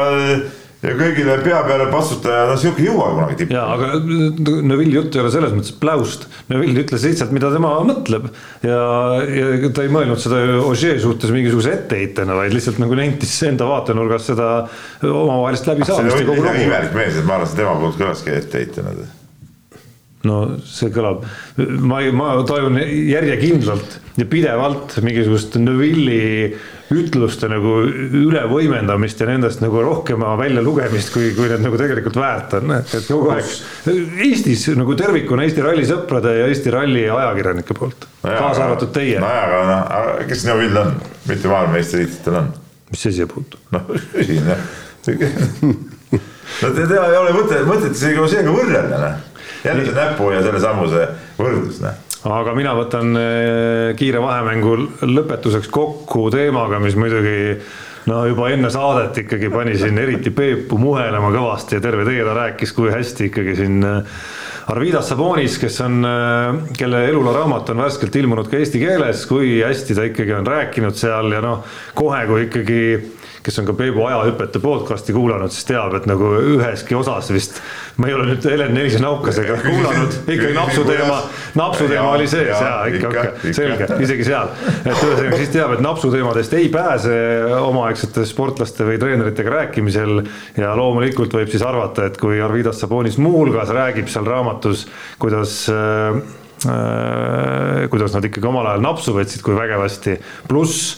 ja kõigile pea peale patsutaja, no sihuke ei jõua kunagi tippu. jaa, aga Neville jutt ei ole selles mõttes pläust. Neville ütles lihtsalt, mida tema mõtleb ja, ja ta ei mõelnud seda Ogier suhtes mingisuguse etteheitena, vaid lihtsalt nagu nentis enda vaatenurgast seda omavahelist läbisaamist. see oli imelik mees, et ma arvan, et tema poolt kõlaski etteheitena no see kõlab, ma, ma tajun järjekindlalt ja pidevalt mingisugust Neville'i ütluste nagu ülevõimendamist ja nendest nagu rohkema väljalugemist, kui, kui need nagu tegelikult väärt on, et kogu aeg Eestis nagu tervikuna Eesti ralli sõprade ja Eesti ralli ajakirjanike poolt no, kaasa arvatud teie. nojah, aga noh, kes Neville on, mitu maailmameistritiitel on? mis see siia puutub? noh, küsin jah no teda ei ole mõtet, mõtet isegi seega võrrelda, noh jälle see näpu ja sellesamuse võrdlus, noh. Aga mina võtan eh, kiire vahemängu lõpetuseks kokku teemaga, mis muidugi no juba enne saadet ikkagi pani siin eriti Peepu muhelema kõvasti ja terve tee ta rääkis, kui hästi ikkagi siin eh, Arvidas Sabonis, kes on, eh, kelle eluloo raamat on värskelt ilmunud ka eesti keeles, kui hästi ta ikkagi on rääkinud seal ja noh, kohe kui ikkagi kes on ka Peebu ajahüpete podcast'i kuulanud, siis teab, et nagu üheski osas vist, ma ei ole nüüd Helen Nelise Naukasega kuulanud, ikkagi napsuteema, napsuteema oli sees ja, ja ikka, ikka, selge, isegi seal. et ühesõnaga siis teab, et napsuteemadest ei pääse omaaegsete sportlaste või treeneritega rääkimisel ja loomulikult võib siis arvata, et kui Arvidas Sabonis muuhulgas räägib seal raamatus, kuidas äh, äh, kuidas nad ikkagi omal ajal napsu võtsid, kui vägevasti, pluss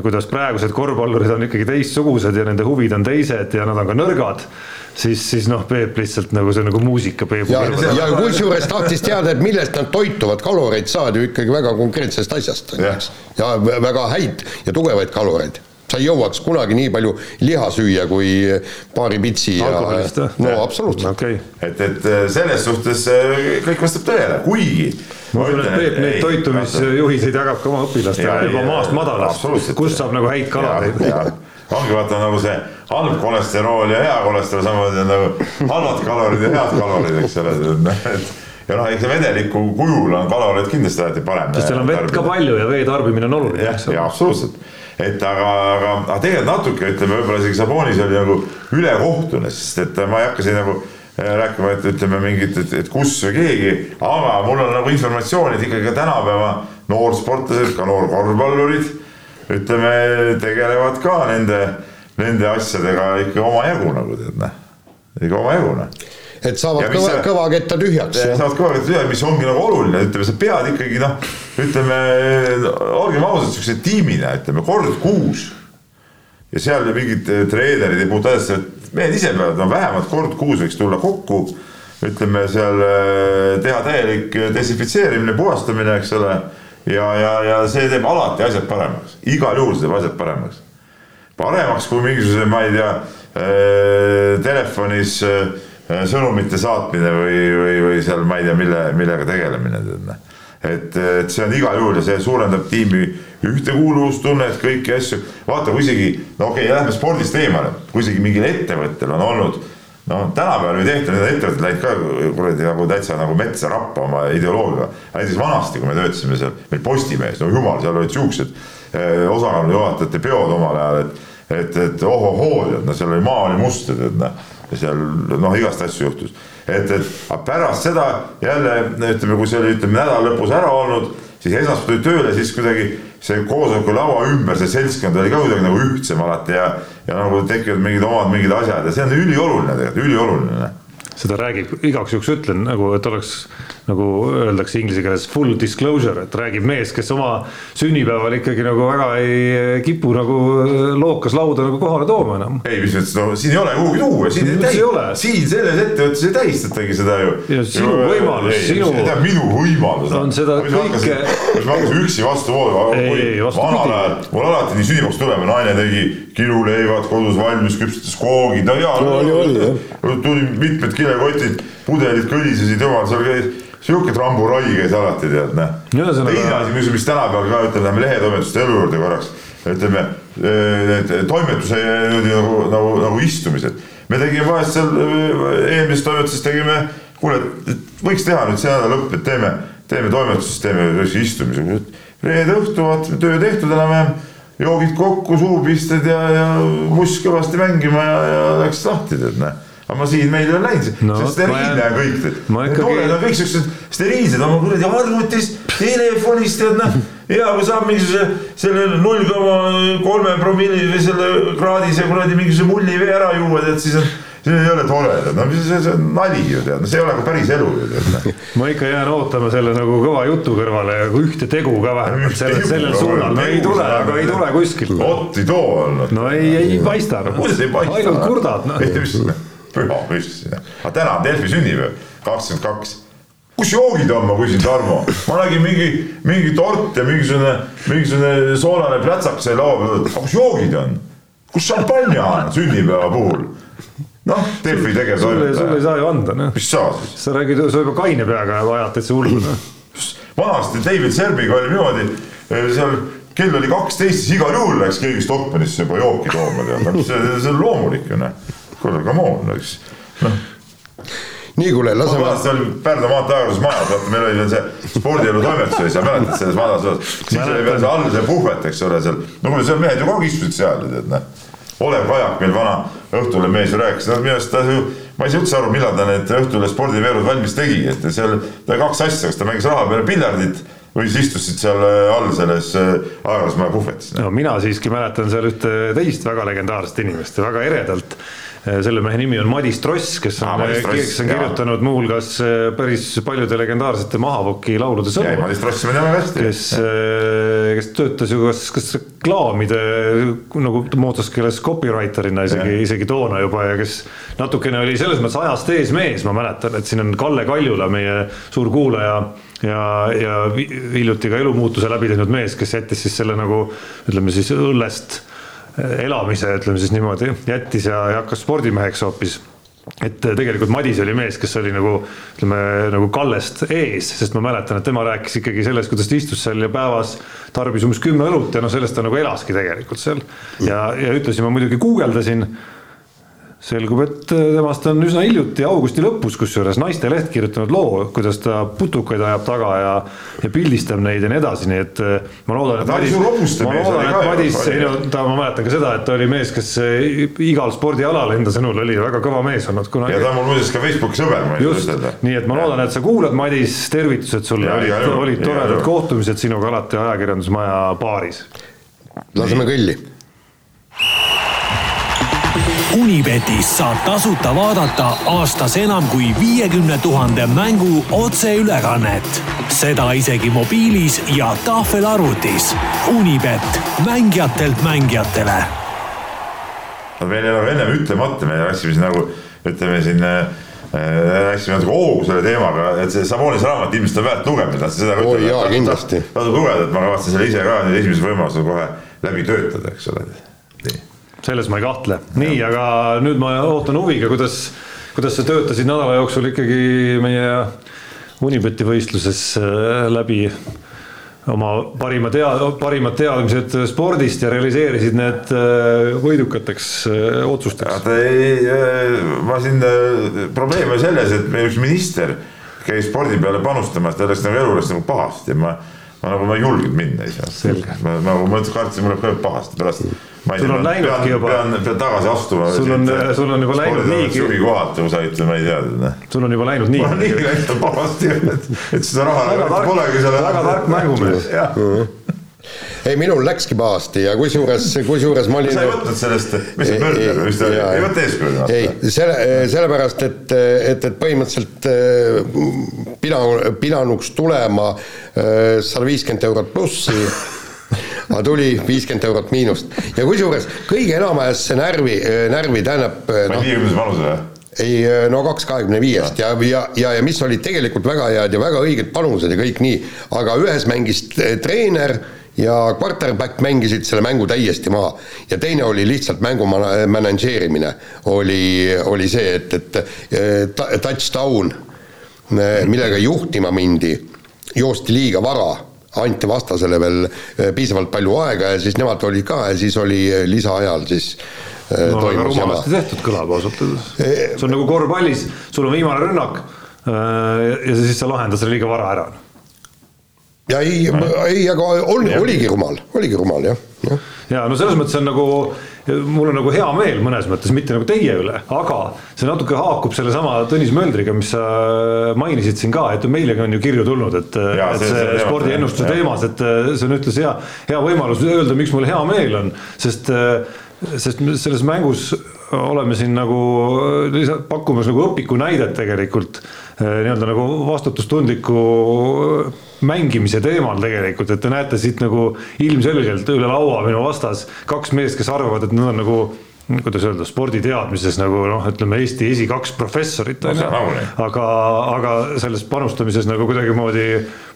kuidas praegused korvpallurid on ikkagi teistsugused ja nende huvid on teised ja nad on ka nõrgad siis, siis noh, Peep lihtsalt nagu see on nagu muusika Peebu ja, kõrval. ja kusjuures tahtis teada, et millest nad toituvad, kaloreid saad ju ikkagi väga konkreetsest asjast, eks. ja väga häid ja tugevaid kaloreid. Sa ei jõuaks kunagi nii palju liha süüa kui paari pitsi ja no absoluutselt okei okay. et, et äh, selles suhtes äh, kõik vastab tõele, kuigi. ma usun, et Peep neid toitumisjuhiseid jagab ka oma õpilastele juba maast madalast kust saab nagu häid kaloreid. ongi vaata nagu see halb kolesterool ja hea kolesterool samamoodi on nagu halvad kalorid ja head kalorid, eks ole, et ja noh, eks vedeliku kujul on kaloreid kindlasti alati parem. sest seal on vett ka palju ja vee tarbimine on oluline, jah absoluutselt, et aga, aga, aga tegelikult natuke ütleme, võib-olla isegi Sabonis oli nagu ülekohtune, sest et ma ei hakka siin nagu äh, rääkima, et ütleme mingit, et, et kus või keegi, aga mul on nagu informatsiooni, et ikkagi ka tänapäeva noorsportlased, ka noorkorvpallurid, ütleme, tegelevad ka nende, nende asjadega ikka omajagu nagu tead noh, ikka omajagu noh. Et saavad kõva, kõvaketta tühjaks. saad kõvasti teha, mis ongi nagu oluline, ütleme, sa pead ikkagi noh, ütleme, olgem ausad, siukse tiimina, ütleme kord kuus. ja seal mingid eh, treenerid puutu asjasse, et mehed ise peavad no vähemalt kord kuus võiks tulla kokku. ütleme seal eh, teha täielik desinfitseerimine, puhastamine, eks ole. ja, ja, ja see teeb alati asjad paremaks, igal juhul see teeb asjad paremaks paremaks kui mingisuguse, ma ei tea, telefonis sõnumite saatmine või, või, või seal ma ei tea, mille, millega tegelemine, tead noh. et, et see on igal juhul ja see suurendab tiimi ühtekuuluvustunnet, kõiki asju. vaata, kui isegi, no okei okay,, lähme spordist eemale, kui isegi mingil ettevõttel on olnud no tänapäeval ei tehta, need ettevõtted läinud ka kuradi nagu täitsa nagu metsa rappa oma ideoloogiaga. näiteks vanasti, kui me töötasime seal, meil Postimehes, no jumal, seal olid siuksed eh, osakonnajuhatajate peod omal ajal, et et, et ohohoo, tead, no seal oli maa oli must, tead noh, seal noh, igast asju juhtus. et, et aga pärast seda jälle ütleme, kui see oli, ütleme nädala lõpus ära olnud, siis esmaspäev tuli tööle, siis kuidagi see koosoleku laua ümber, see seltskond oli ka kuidagi nagu ühtsem alati ja, ja nagu tekivad mingid omad mingid asjad ja see on ülioluline tegelikult, ülioluline seda räägib, igaks juhuks ütlen nagu, et oleks nagu öeldakse inglise keeles full disclosure, et räägib mees, kes oma sünnipäeval ikkagi nagu väga ei kipu nagu lookas lauda nagu kohale tooma enam. ei, mis mõttes, no siin ei ole kuhugi tuua, siin ei Mis ei ole? täi-, siin selles ettevõttes ei tähistatagi seda ju. Ja sinu võimalus, sinu- minu võimalus On seda kõike- kas ma hakkasin üksi vastu voolu, Ei, ei, vastupidi. vanal ajal mul alati nii sünnipäevaks tulema, naine tegi kiluleivad kodus valmis, küpsetas koogid, no jaa No oli, oli, jah. tuli mitmed kilekotid, pudelid kõlisesid, jumal, seal käis sihuke tramburai käis alati tead noh. Teine asi, mis, mis tänapäeval ka ütleme, lähme lehetoimetuste elu juurde korraks, ütleme eh, need toimetuse niimoodi nagu, nagu, nagu istumised. me tegime vahest seal eh, eelmises toimetuses tegime, kuule, võiks teha nüüd see nädala lõpp, et teeme, teeme toimetuses, teeme istumise. reede õhtu vaatame, töö tehtud enam-vähem, joogid kokku, suupisted ja, ja muss kõvasti mängima ja, ja läks lahti tead näe aga ma siin meil ei ole läinud No, no,, sest ma steriilne on kõik ma Need ikkagi- noored on kõik siuksed steriilsed oma kuradi arvutist, telefonist tead noh. ja kui saab mingisuguse selle null koma kolme promilli või selle kraadise kuradi mingisuguse mulli vee ära juua, tead siis on, see ei ole tore, no see, see on nali ju tead, no see ei ole ka päris elu ju tead noh. ma ikka jään ootama selle nagu kõva jutu kõrvale ja ühte tegu ka vähemalt sellel, sellel no, suunal, no ei tule, aga ei tule kuskilt. vot ei too olnud. no ei, ei paista kuidas ei paista? ainult kurdad noh. Püha müstis. aga täna on Delfi sünnipäev, kakskümmend kaks kus joogid on, ma küsin, Tarmo, ma nägin mingi, mingi tort ja mingisugune, mingisugune soolane plätsakas sai laua peal, aga kus joogid on? kus šampanja on sünnipäeva puhul? noh, Delfi sulle, sulle ei tegevtoimetaja, saa ju anda noh. mis sa siis? sa räägid, sa juba kaine peaga ajad täitsa hullu noh. vanasti David Serbiga oli niimoodi, seal kell oli kaksteist, siis igal juhul läks keegi Stockmannisse juba jooki tooma, tead, see, see on loomulik ju noh. kuule, come on, eks, noh. Nii, kuule, laseme vanasti oli Pärnu maantee aegruses majas, vaata meil oli veel see spordielu toimetus oli seal, mäletad selles vanas osas, siis oli veel see all see puhvet, eks ole, seal, no kuule, seal mehed ju kogu aeg istusid seal, tead noh. Olev Kajak meil vana Õhtulehe mees ju rääkis, no minu arust ta ju, ma ei saa üldse aru, millal ta need Õhtulehe spordiveerud valmis tegi, et seal ta kaks asja, kas ta mängis raha peale piljardit või siis istusid seal äh, all selles aeglasmaja puhvetis. no mina siiski mäletan seal ühte teist väga legendaarset inimest väga eredalt selle mehe nimi on Madis Tross, kes on, kes on kirjutanud muuhulgas päris paljude legendaarsete Mahavoki laulude sõnu. Madis Trossi me teame hästi. kes, kes töötas ju kas, kas reklaamide nagu moodsas keeles copywriter'ina isegi, isegi toona juba ja kes natukene oli selles mõttes ajast ees mees, ma mäletan, et siin on Kalle Kaljula, meie suur kuulaja ja, ja hiljuti ka elumuutuse läbi teinud mees, kes jättis siis selle nagu ütleme siis õllest elamise, ütleme siis niimoodi, jättis ja, ja hakkas spordimeheks hoopis et tegelikult Madis oli mees, kes oli nagu ütleme nagu Kallest ees, sest ma mäletan, et tema rääkis ikkagi sellest, kuidas ta istus seal ja päevas tarbis umbes kümme õlut ja noh, sellest ta nagu elaski tegelikult seal. ja, ja ühtlasi ma muidugi guugeldasin selgub, et temast on üsna hiljuti augusti lõpus, kusjuures Naisteleht kirjutanud loo, kuidas ta putukaid ajab taga ja, ja pildistab neid ja nii edasi, nii et äh, ma loodan, et Madis, ma loodan, et Madis, ei no ta, ma mäletan ka seda, et ta oli mees, kes äh, igal spordialal enda sõnul oli väga kõva mees olnud kunagi. ja ta on mul muuseas ka Facebooki sõber, ma ei saa ütelda. nii et ma loodan, et sa kuulad, Madis, tervitused sulle, olid, olid toredad kohtumised sinuga alati ajakirjandusmaja baaris. laseme kõlli Unibetis saab tasuta vaadata aastas enam kui viiekümne tuhande mängu otseülekannet. seda isegi mobiilis ja tahvelarvutis. Unibet, mängijatelt mängijatele. veel ei ole ennem ütlemata, me läksime siin nagu ütleme siin äh, läksime natuke hoogu selle teemaga, et see Samonis raamat ilmselt on väärt lugemist, tahtsin seda ka ütelda. oi jaa, kindlasti. tasub lugeda, et ma kavatsen selle ise ka nüüd esimese võimalusel kohe läbi töötada, eks ole. Selles ma ei kahtle, nii, aga nüüd ma ootan huviga, kuidas, kuidas sa töötasid nädala jooksul ikkagi meie Unibeti võistluses äh, läbi oma parima tea-, parimad teadmised spordist ja realiseerisid need äh, võidukateks äh, otsusteks. ei, ma siin, probleem oli selles, et meie üks minister käis spordi peale panustamas, ta läks nagu elu läks nagu pahasti. Ja ma, ma nagu, ma ei julgenud minna ise. ma nagu, ma kartsin, mul läheb pahasti pärast sul on läinudki juba. pean, pean tagasi astuma. sul on, sul on juba läinud niigi. ju said, ma ei tea. sul on juba läinud niigi. mul on niigi läinud pahasti, et, et seda raha polegi seal. väga tark mängumees. Ei, minul läkski pahasti ja kusjuures, kusjuures ma olin. sa ei võtnud sellest, mis see Mölder või mis ta oli, ei võta eeskuju. ei, selle, sellepärast, et, et, et põhimõtteliselt äh, pida, pidanuks tulema äh, sada viiskümmend eurot plussi aga tuli viiskümmend eurot miinust ja kusjuures kõige enam ajas see närvi, närvi tähendab. viiekümnese vanuse või? ei no kaks kahekümne viiest ja, ja, ja, ja mis olid tegelikult väga head ja väga õiged panused ja kõik nii, aga ühes mängis treener ja quarterback mängisid selle mängu täiesti maha. ja teine oli lihtsalt mängu manageerimine, oli, oli see, et, et touchdown, millega juhtima mindi, joosti liiga vara anti vastasele veel piisavalt palju aega ja siis nemad olid ka ja siis oli lisaajal siis no väga rumalasti tehtud kõlab ausalt öeldes. see on nagu korvpallis, sul on viimane rünnak ja siis sa lahendad selle liiga vara ära. Ja ei, ei, aga on, oligi rumal, oligi rumal jah, jah. ja no selles mõttes on nagu mul on nagu hea meel mõnes mõttes, mitte nagu teie üle, aga see natuke haakub sellesama Tõnis Möldriga, mis sa mainisid siin ka, et meilegi on ju kirju tulnud, et, et see, see spordiennustuse teemas, et see on ühtlasi hea, hea võimalus öelda, miks mul hea meel on, sest sest selles mängus oleme siin nagu lihtsalt pakkumas nagu õpiku näidet tegelikult nii-öelda nagu vastutustundliku mängimise teemal tegelikult, et te näete siit nagu ilmselgelt üle laua minu vastas kaks meest, kes arvavad, et nad on nagu kuidas öelda, sporditeadmises nagu noh, ütleme Eesti esikaks professorit on ju, aga, aga selles panustamises nagu kuidagimoodi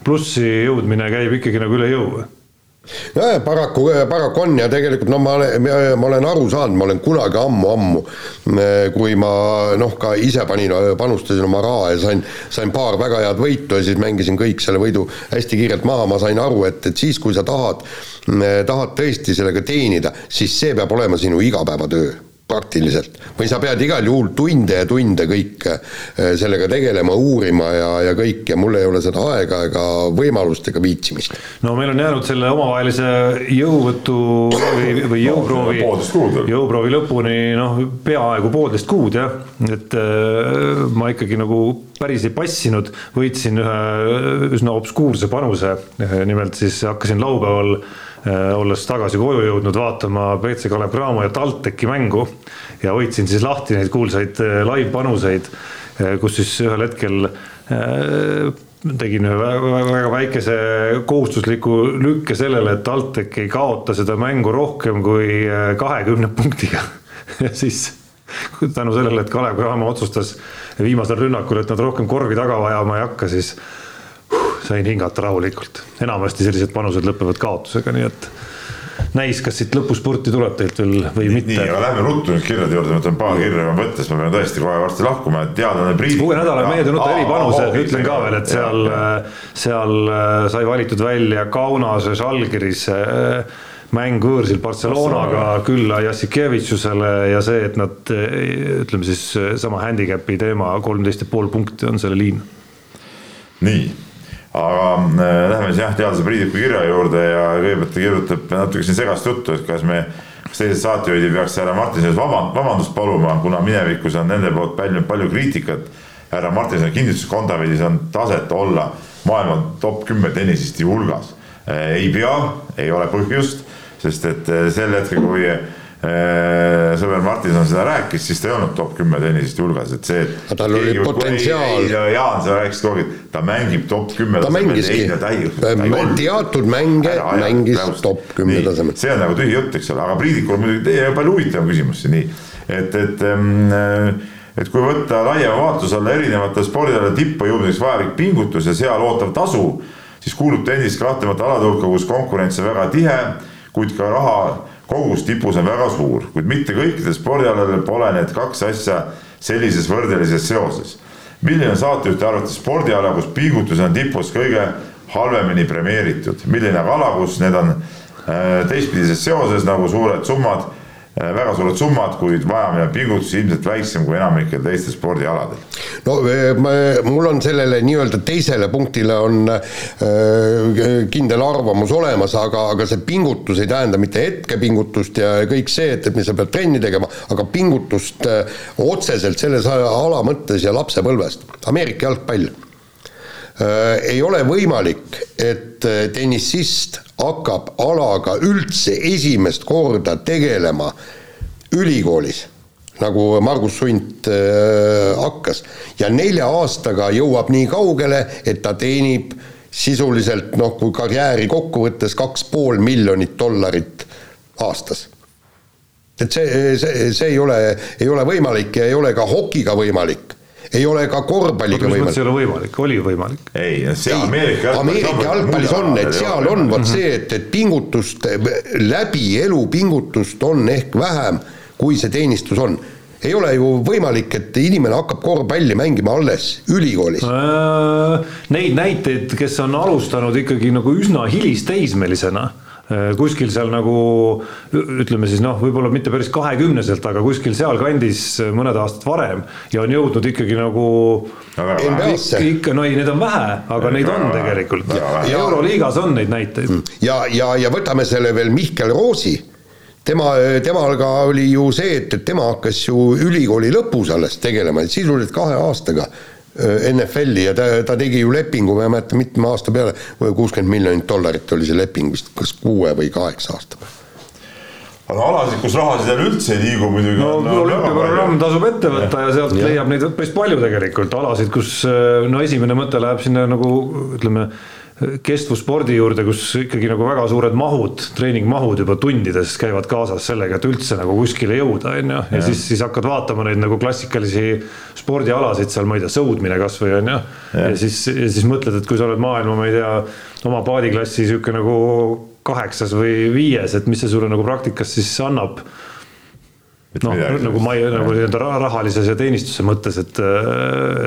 plussi jõudmine käib ikkagi nagu üle jõu nojah, paraku, paraku on ja tegelikult no ma olen, ma olen aru saanud, ma olen kunagi ammu-ammu, kui ma noh, ka ise panin, panustasin oma raha ja sain, sain paar väga head võitu ja siis mängisin kõik selle võidu hästi kiirelt maha, ma sain aru, et, et siis, kui sa tahad, tahad tõesti sellega teenida, siis see peab olema sinu igapäevatöö praktiliselt. või sa pead igal juhul tunde ja tunde kõike äh, sellega tegelema, uurima ja, ja kõik ja mul ei ole seda aega ega võimalust ega viitsimist. no meil on jäänud selle omavahelise jõuvõtu või, või jõuproovi, jõuproovi lõpuni noh, peaaegu poolteist kuud jah, et äh, ma ikkagi nagu päris ei passinud, võitsin ühe üsna obskuurse panuse, nimelt siis hakkasin laupäeval olles tagasi koju jõudnud vaatama BC Kalev Cramo ja TalTechi mängu ja võtsin siis lahti neid kuulsaid live-panuseid, kus siis ühel hetkel tegin ühe väga, väikese kohustusliku lükke sellele, et TalTech ei kaota seda mängu rohkem kui kahekümne punktiga. Ja siis tänu sellele, et Kalev Cramo otsustas viimasel rünnakul, et nad rohkem korvi taga vajama ei hakka, siis sain hingata rahulikult. enamasti sellised panused lõpevad kaotusega, nii et näis, kas siit lõpuspurti tuleb teilt veel või mitte. nii, aga lähme ruttu nüüd kirjade juurde, ma võtan paar kirja võttes, ma pean tõesti kohe varsti lahkuma, et teadlane priit. uue nädala nutta eripanuse, ütlen ka veel, et seal, seal äh, sai valitud välja Kaunase, Žalgiris äh, mäng võõrsil Barcelonaga külla Jassikevitšusele ja see, et nad ütleme siis sama handicap'i teema, kolmteist ja pool punkti on selle liin. nii, aga äh, lähme siis jah, teadlase Priidiku kirja juurde ja kõigepealt ta kirjutab natuke siin segast juttu, et kas me, kas teised saatejuhid ei peaks härra Martinsonit vaband-, vabandust paluma, kuna minevikus on nende poolt pälvinud palju kriitikat. härra Martinsoni kinnituskontaveidis on taset olla maailma top kümme tennisisti hulgas. Äh, ei pea, ei ole põhjust sest et eh, sel hetkel, kui äh, sõber Martinson seda rääkis, siis ta ei olnud top kümme tennisist hulgas, et see. tal oli potentsiaal. Jaan, sa rääkisid kogu aeg, ta mängib top kümme. ta mängiski, teatud mänge mängis täust. top kümne tasemel. see on nagu tühi jutt, eks ole, aga Priidikul muidugi teie palju huvitavam küsimus siin nii, et, et ähm, et kui võtta laiema vaatluse alla erinevate spordialade tippu jõudmiseks vajalik pingutus ja seal ootav tasu, siis kuulub tennis kahtlemata alade hulka, kus konkurents on väga tihe kuid ka raha kogus tipus on väga suur, kuid mitte kõikidel spordialadel pole need kaks asja sellises võrdelises seoses. milline on saatejuhti arvates spordiala, kus pingutus on tipus kõige halvemini premeeritud, milline aga ala, kus need on äh, teistpidises seoses nagu suured summad väga suured summad, kuid vajaminev pingutus ilmselt väiksem kui enamikel teistel spordialadel. no ma, mul on sellele nii-öelda teisele punktile on äh, kindel arvamus olemas, aga, aga see pingutus ei tähenda mitte hetkepingutust ja kõik see, et, et sa pead trenni tegema, aga pingutust äh, otseselt selles ala mõttes ja lapsepõlvest. Ameerika jalgpall äh,. Ei ole võimalik, et äh, tennisist hakkab alaga üldse esimest korda tegelema ülikoolis, nagu Margus Sunt äh, hakkas, ja nelja aastaga jõuab nii kaugele, et ta teenib sisuliselt noh, kui karjääri kokku võttes kaks pool miljonit dollarit aastas. et see, see, see ei ole, ei ole võimalik ja ei ole ka hokiga võimalik ei ole ka korvpalliga võimalik. ei ole võimalik, oli võimalik. ei, seal Ameerika Ameerika jalgpallis on, et seal on vot see, et, et pingutust, läbi elu pingutust on ehk vähem, kui see teenistus on ei ole ju võimalik, et inimene hakkab korvpalli mängima alles ülikoolis äh,. Neid näiteid, kes on alustanud ikkagi nagu üsna hilisteismelisena Äh, kuskil seal nagu ütleme siis noh, võib-olla mitte päris kahekümneselt, aga kuskil sealkandis äh, mõned aastad varem. Ja on jõudnud ikkagi nagu ikka, no ei, neid on vähe, aga neid on tegelikult. euroliigas on neid näiteid. Mm. ja, ja, ja võtame selle veel Mihkel Roosi. Tema, temal ka oli ju see, et, et tema hakkas ju ülikooli lõpus alles tegelema, sisuliselt kahe aastaga. Äh, NFL-i ja ta, ta tegi ju lepingu, ma ei mäleta, mitme aasta peale, kuuskümmend miljonit dollarit oli see leping vist, kas kuue või kaheksa aasta peale aga alasid, kus rahasid enam üldse ei liigu muidugi. no olümpiaprogramm tasub ette võtta ja, ja sealt ja. leiab neid päris palju tegelikult, alasid, kus no esimene mõte läheb sinna nagu ütleme kestvusspordi juurde, kus ikkagi nagu väga suured mahud, treeningmahud juba tundides käivad kaasas sellega, et üldse nagu kuskile jõuda, on ju. ja siis, siis hakkad vaatama neid nagu klassikalisi spordialasid seal, ma ei tea, sõudmine kasvõi on ju. ja siis, ja siis mõtled, et kui sa oled maailma, ma ei tea, oma paadiklassi sihuke nagu kaheksas või viies, et mis see sulle nagu praktikas siis annab noh, nagu ma ei, nagu nii-öelda rahalises ja teenistuse mõttes, et,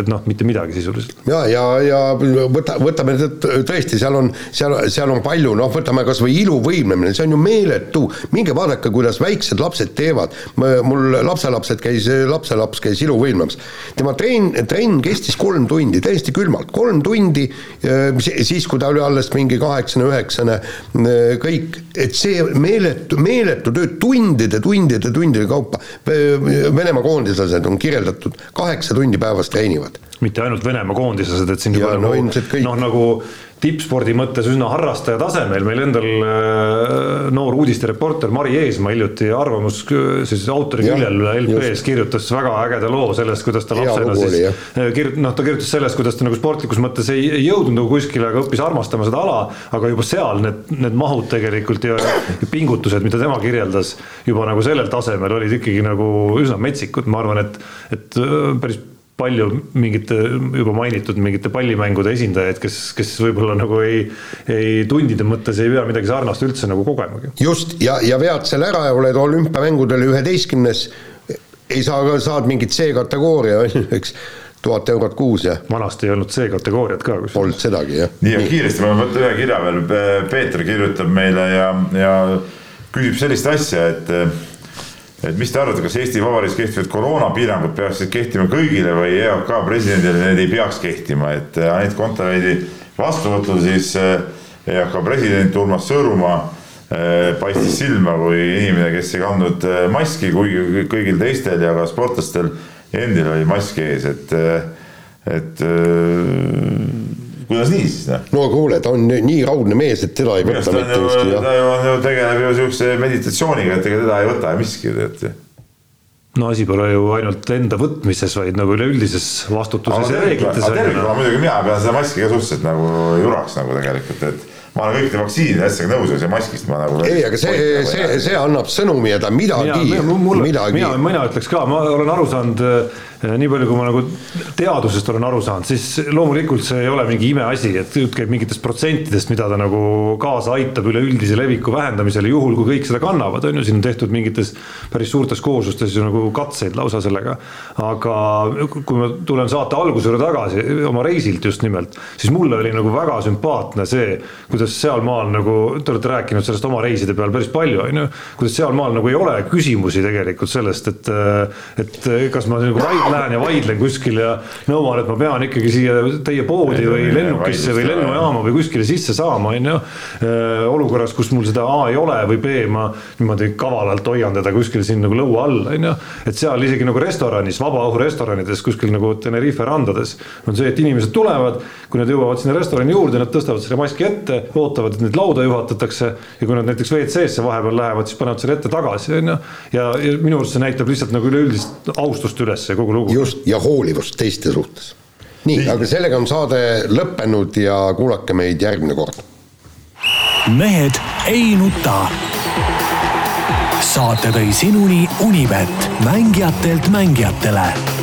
et noh, mitte midagi sisuliselt. ja, ja, ja võta, võtame tõesti, seal on, seal, seal on palju, noh, võtame kas või iluvõimlemine, see on ju meeletu, minge vaadake, kuidas väiksed lapsed teevad. mul lapselapsed käis, lapselaps käis iluvõimlemas. tema trenn, trenn kestis kolm tundi, täiesti külmalt, kolm tundi, siis kui ta oli alles mingi kaheksane, üheksane, kõik, et see meeletu, meeletu töö tundide, tundide, tundide kaupa Venemaa koondislased on kirjeldatud, kaheksa tundi päevas treenivad. mitte ainult Venemaa koondislased, et siin juba Ja, no nagu kõik. noh, nagu tippspordi mõttes üsna harrastaja tasemel, meil endal äh, noor uudistereporter Mari Eesmaa hiljuti arvamus äh, siis autori küljel LP-s kirjutas väga ägeda loo sellest, kuidas ta lapsena siis jah. kirjut-, noh, ta kirjutas sellest, kuidas ta nagu sportlikus mõttes ei, ei jõudnud nagu kuskile, aga õppis armastama seda ala, aga juba seal need, need mahud tegelikult ja, ja pingutused, mida tema kirjeldas, juba nagu sellel tasemel olid ikkagi nagu üsna metsikud, ma arvan, et, et äh, päris palju mingite juba mainitud mingite pallimängude esindajaid, kes, kes võib-olla nagu ei, ei tundide mõttes ei pea midagi sarnast üldse nagu kogemagi. just, ja, ja vead selle ära ja oled olümpiamängudel üheteistkümnes, ei saa ka, saad mingit C-kategooria, on ju, eks, tuhat eurot kuus ja vanasti ei olnud C-kategooriat ka kusjuures. polnud sedagi, jah. nii, aga kiiresti ma võtan ühe kirja veel, Peeter kirjutab meile ja, ja küsib sellist asja, et et mis te arvate, kas Eesti Vabariigis kehtivad koroonapiirangud peaksid kehtima kõigile või EOK presidendile need ei peaks kehtima, et Anett Kontaveidi vastuvõtul siis eh, EOK president Urmas Sõõrumaa eh, paistis silma kui inimene, kes ei kandnud maski, kuigi kõigil teistel ja ka sportlastel endil oli mask ees, et, et kuidas nii siis noh? no kuule, ta on nii raudne mees, et teda ei minu võta mitte ju, just ta ja ju ju tegeleb ju siukse meditatsiooniga, et ega teda ei võta miski, et. no asi pole ju ainult enda võtmises, vaid nagu üleüldises vastutuses ja reeglites. tervikuna muidugi mina pean seda maski ka suhteliselt nagu juraks nagu tegelikult, et ma olen kõikide vaktsiinide asjadega nõus, aga see maskist ma nagu. ei, aga see, see, see annab sõnumi ja ta midagi, midagi mina, mina ütleks ka, ma olen aru saanud äh, nii palju, kui ma nagu teadusest olen aru saanud, siis loomulikult see ei ole mingi imeasi, et jutt käib mingitest protsentidest, mida ta nagu kaasa aitab üleüldise leviku vähendamisele, juhul kui kõik seda kannavad, on ju, siin on tehtud mingites päris suurtes kooslustes ju nagu katseid lausa sellega. aga kui ma tulen saate alguse juurde tagasi, oma reisilt just nimelt, siis mulle oli nagu väga sümpaatne see, kuidas sealmaal nagu, te olete rääkinud sellest oma reiside peal päris palju, on ju, kuidas sealmaal nagu ei ole küsimusi tegelikult sellest, et, et kas ma nagu lähen ja vaidlen kuskil ja nõuan, et ma pean ikkagi siia teie poodi või lennukisse või lennujaama või kuskile sisse saama, on ju. olukorras, kus mul seda A ei ole või B ma niimoodi kavalalt hoian teda kuskil siin nagu lõua all, on ju. et seal isegi nagu restoranis, vabaõhurestoranides kuskil nagu Tenerife randades on see, et inimesed tulevad, kui nad jõuavad sinna restorani juurde, nad tõstavad selle maski ette, ootavad, et neid lauda juhatatakse ja kui nad näiteks WC-sse vahepeal lähevad, siis panevad selle ette tagasi, on ju. ja, ja minu arust see näitab lihtsalt nagu üleüldist austust üles kogu lugu. just, ja hoolivust teiste suhtes. nii, aga sellega on saade lõppenud ja kuulake meid järgmine kord. mehed ei nuta. saate tõi sinuni Unibet, mängijatelt mängijatele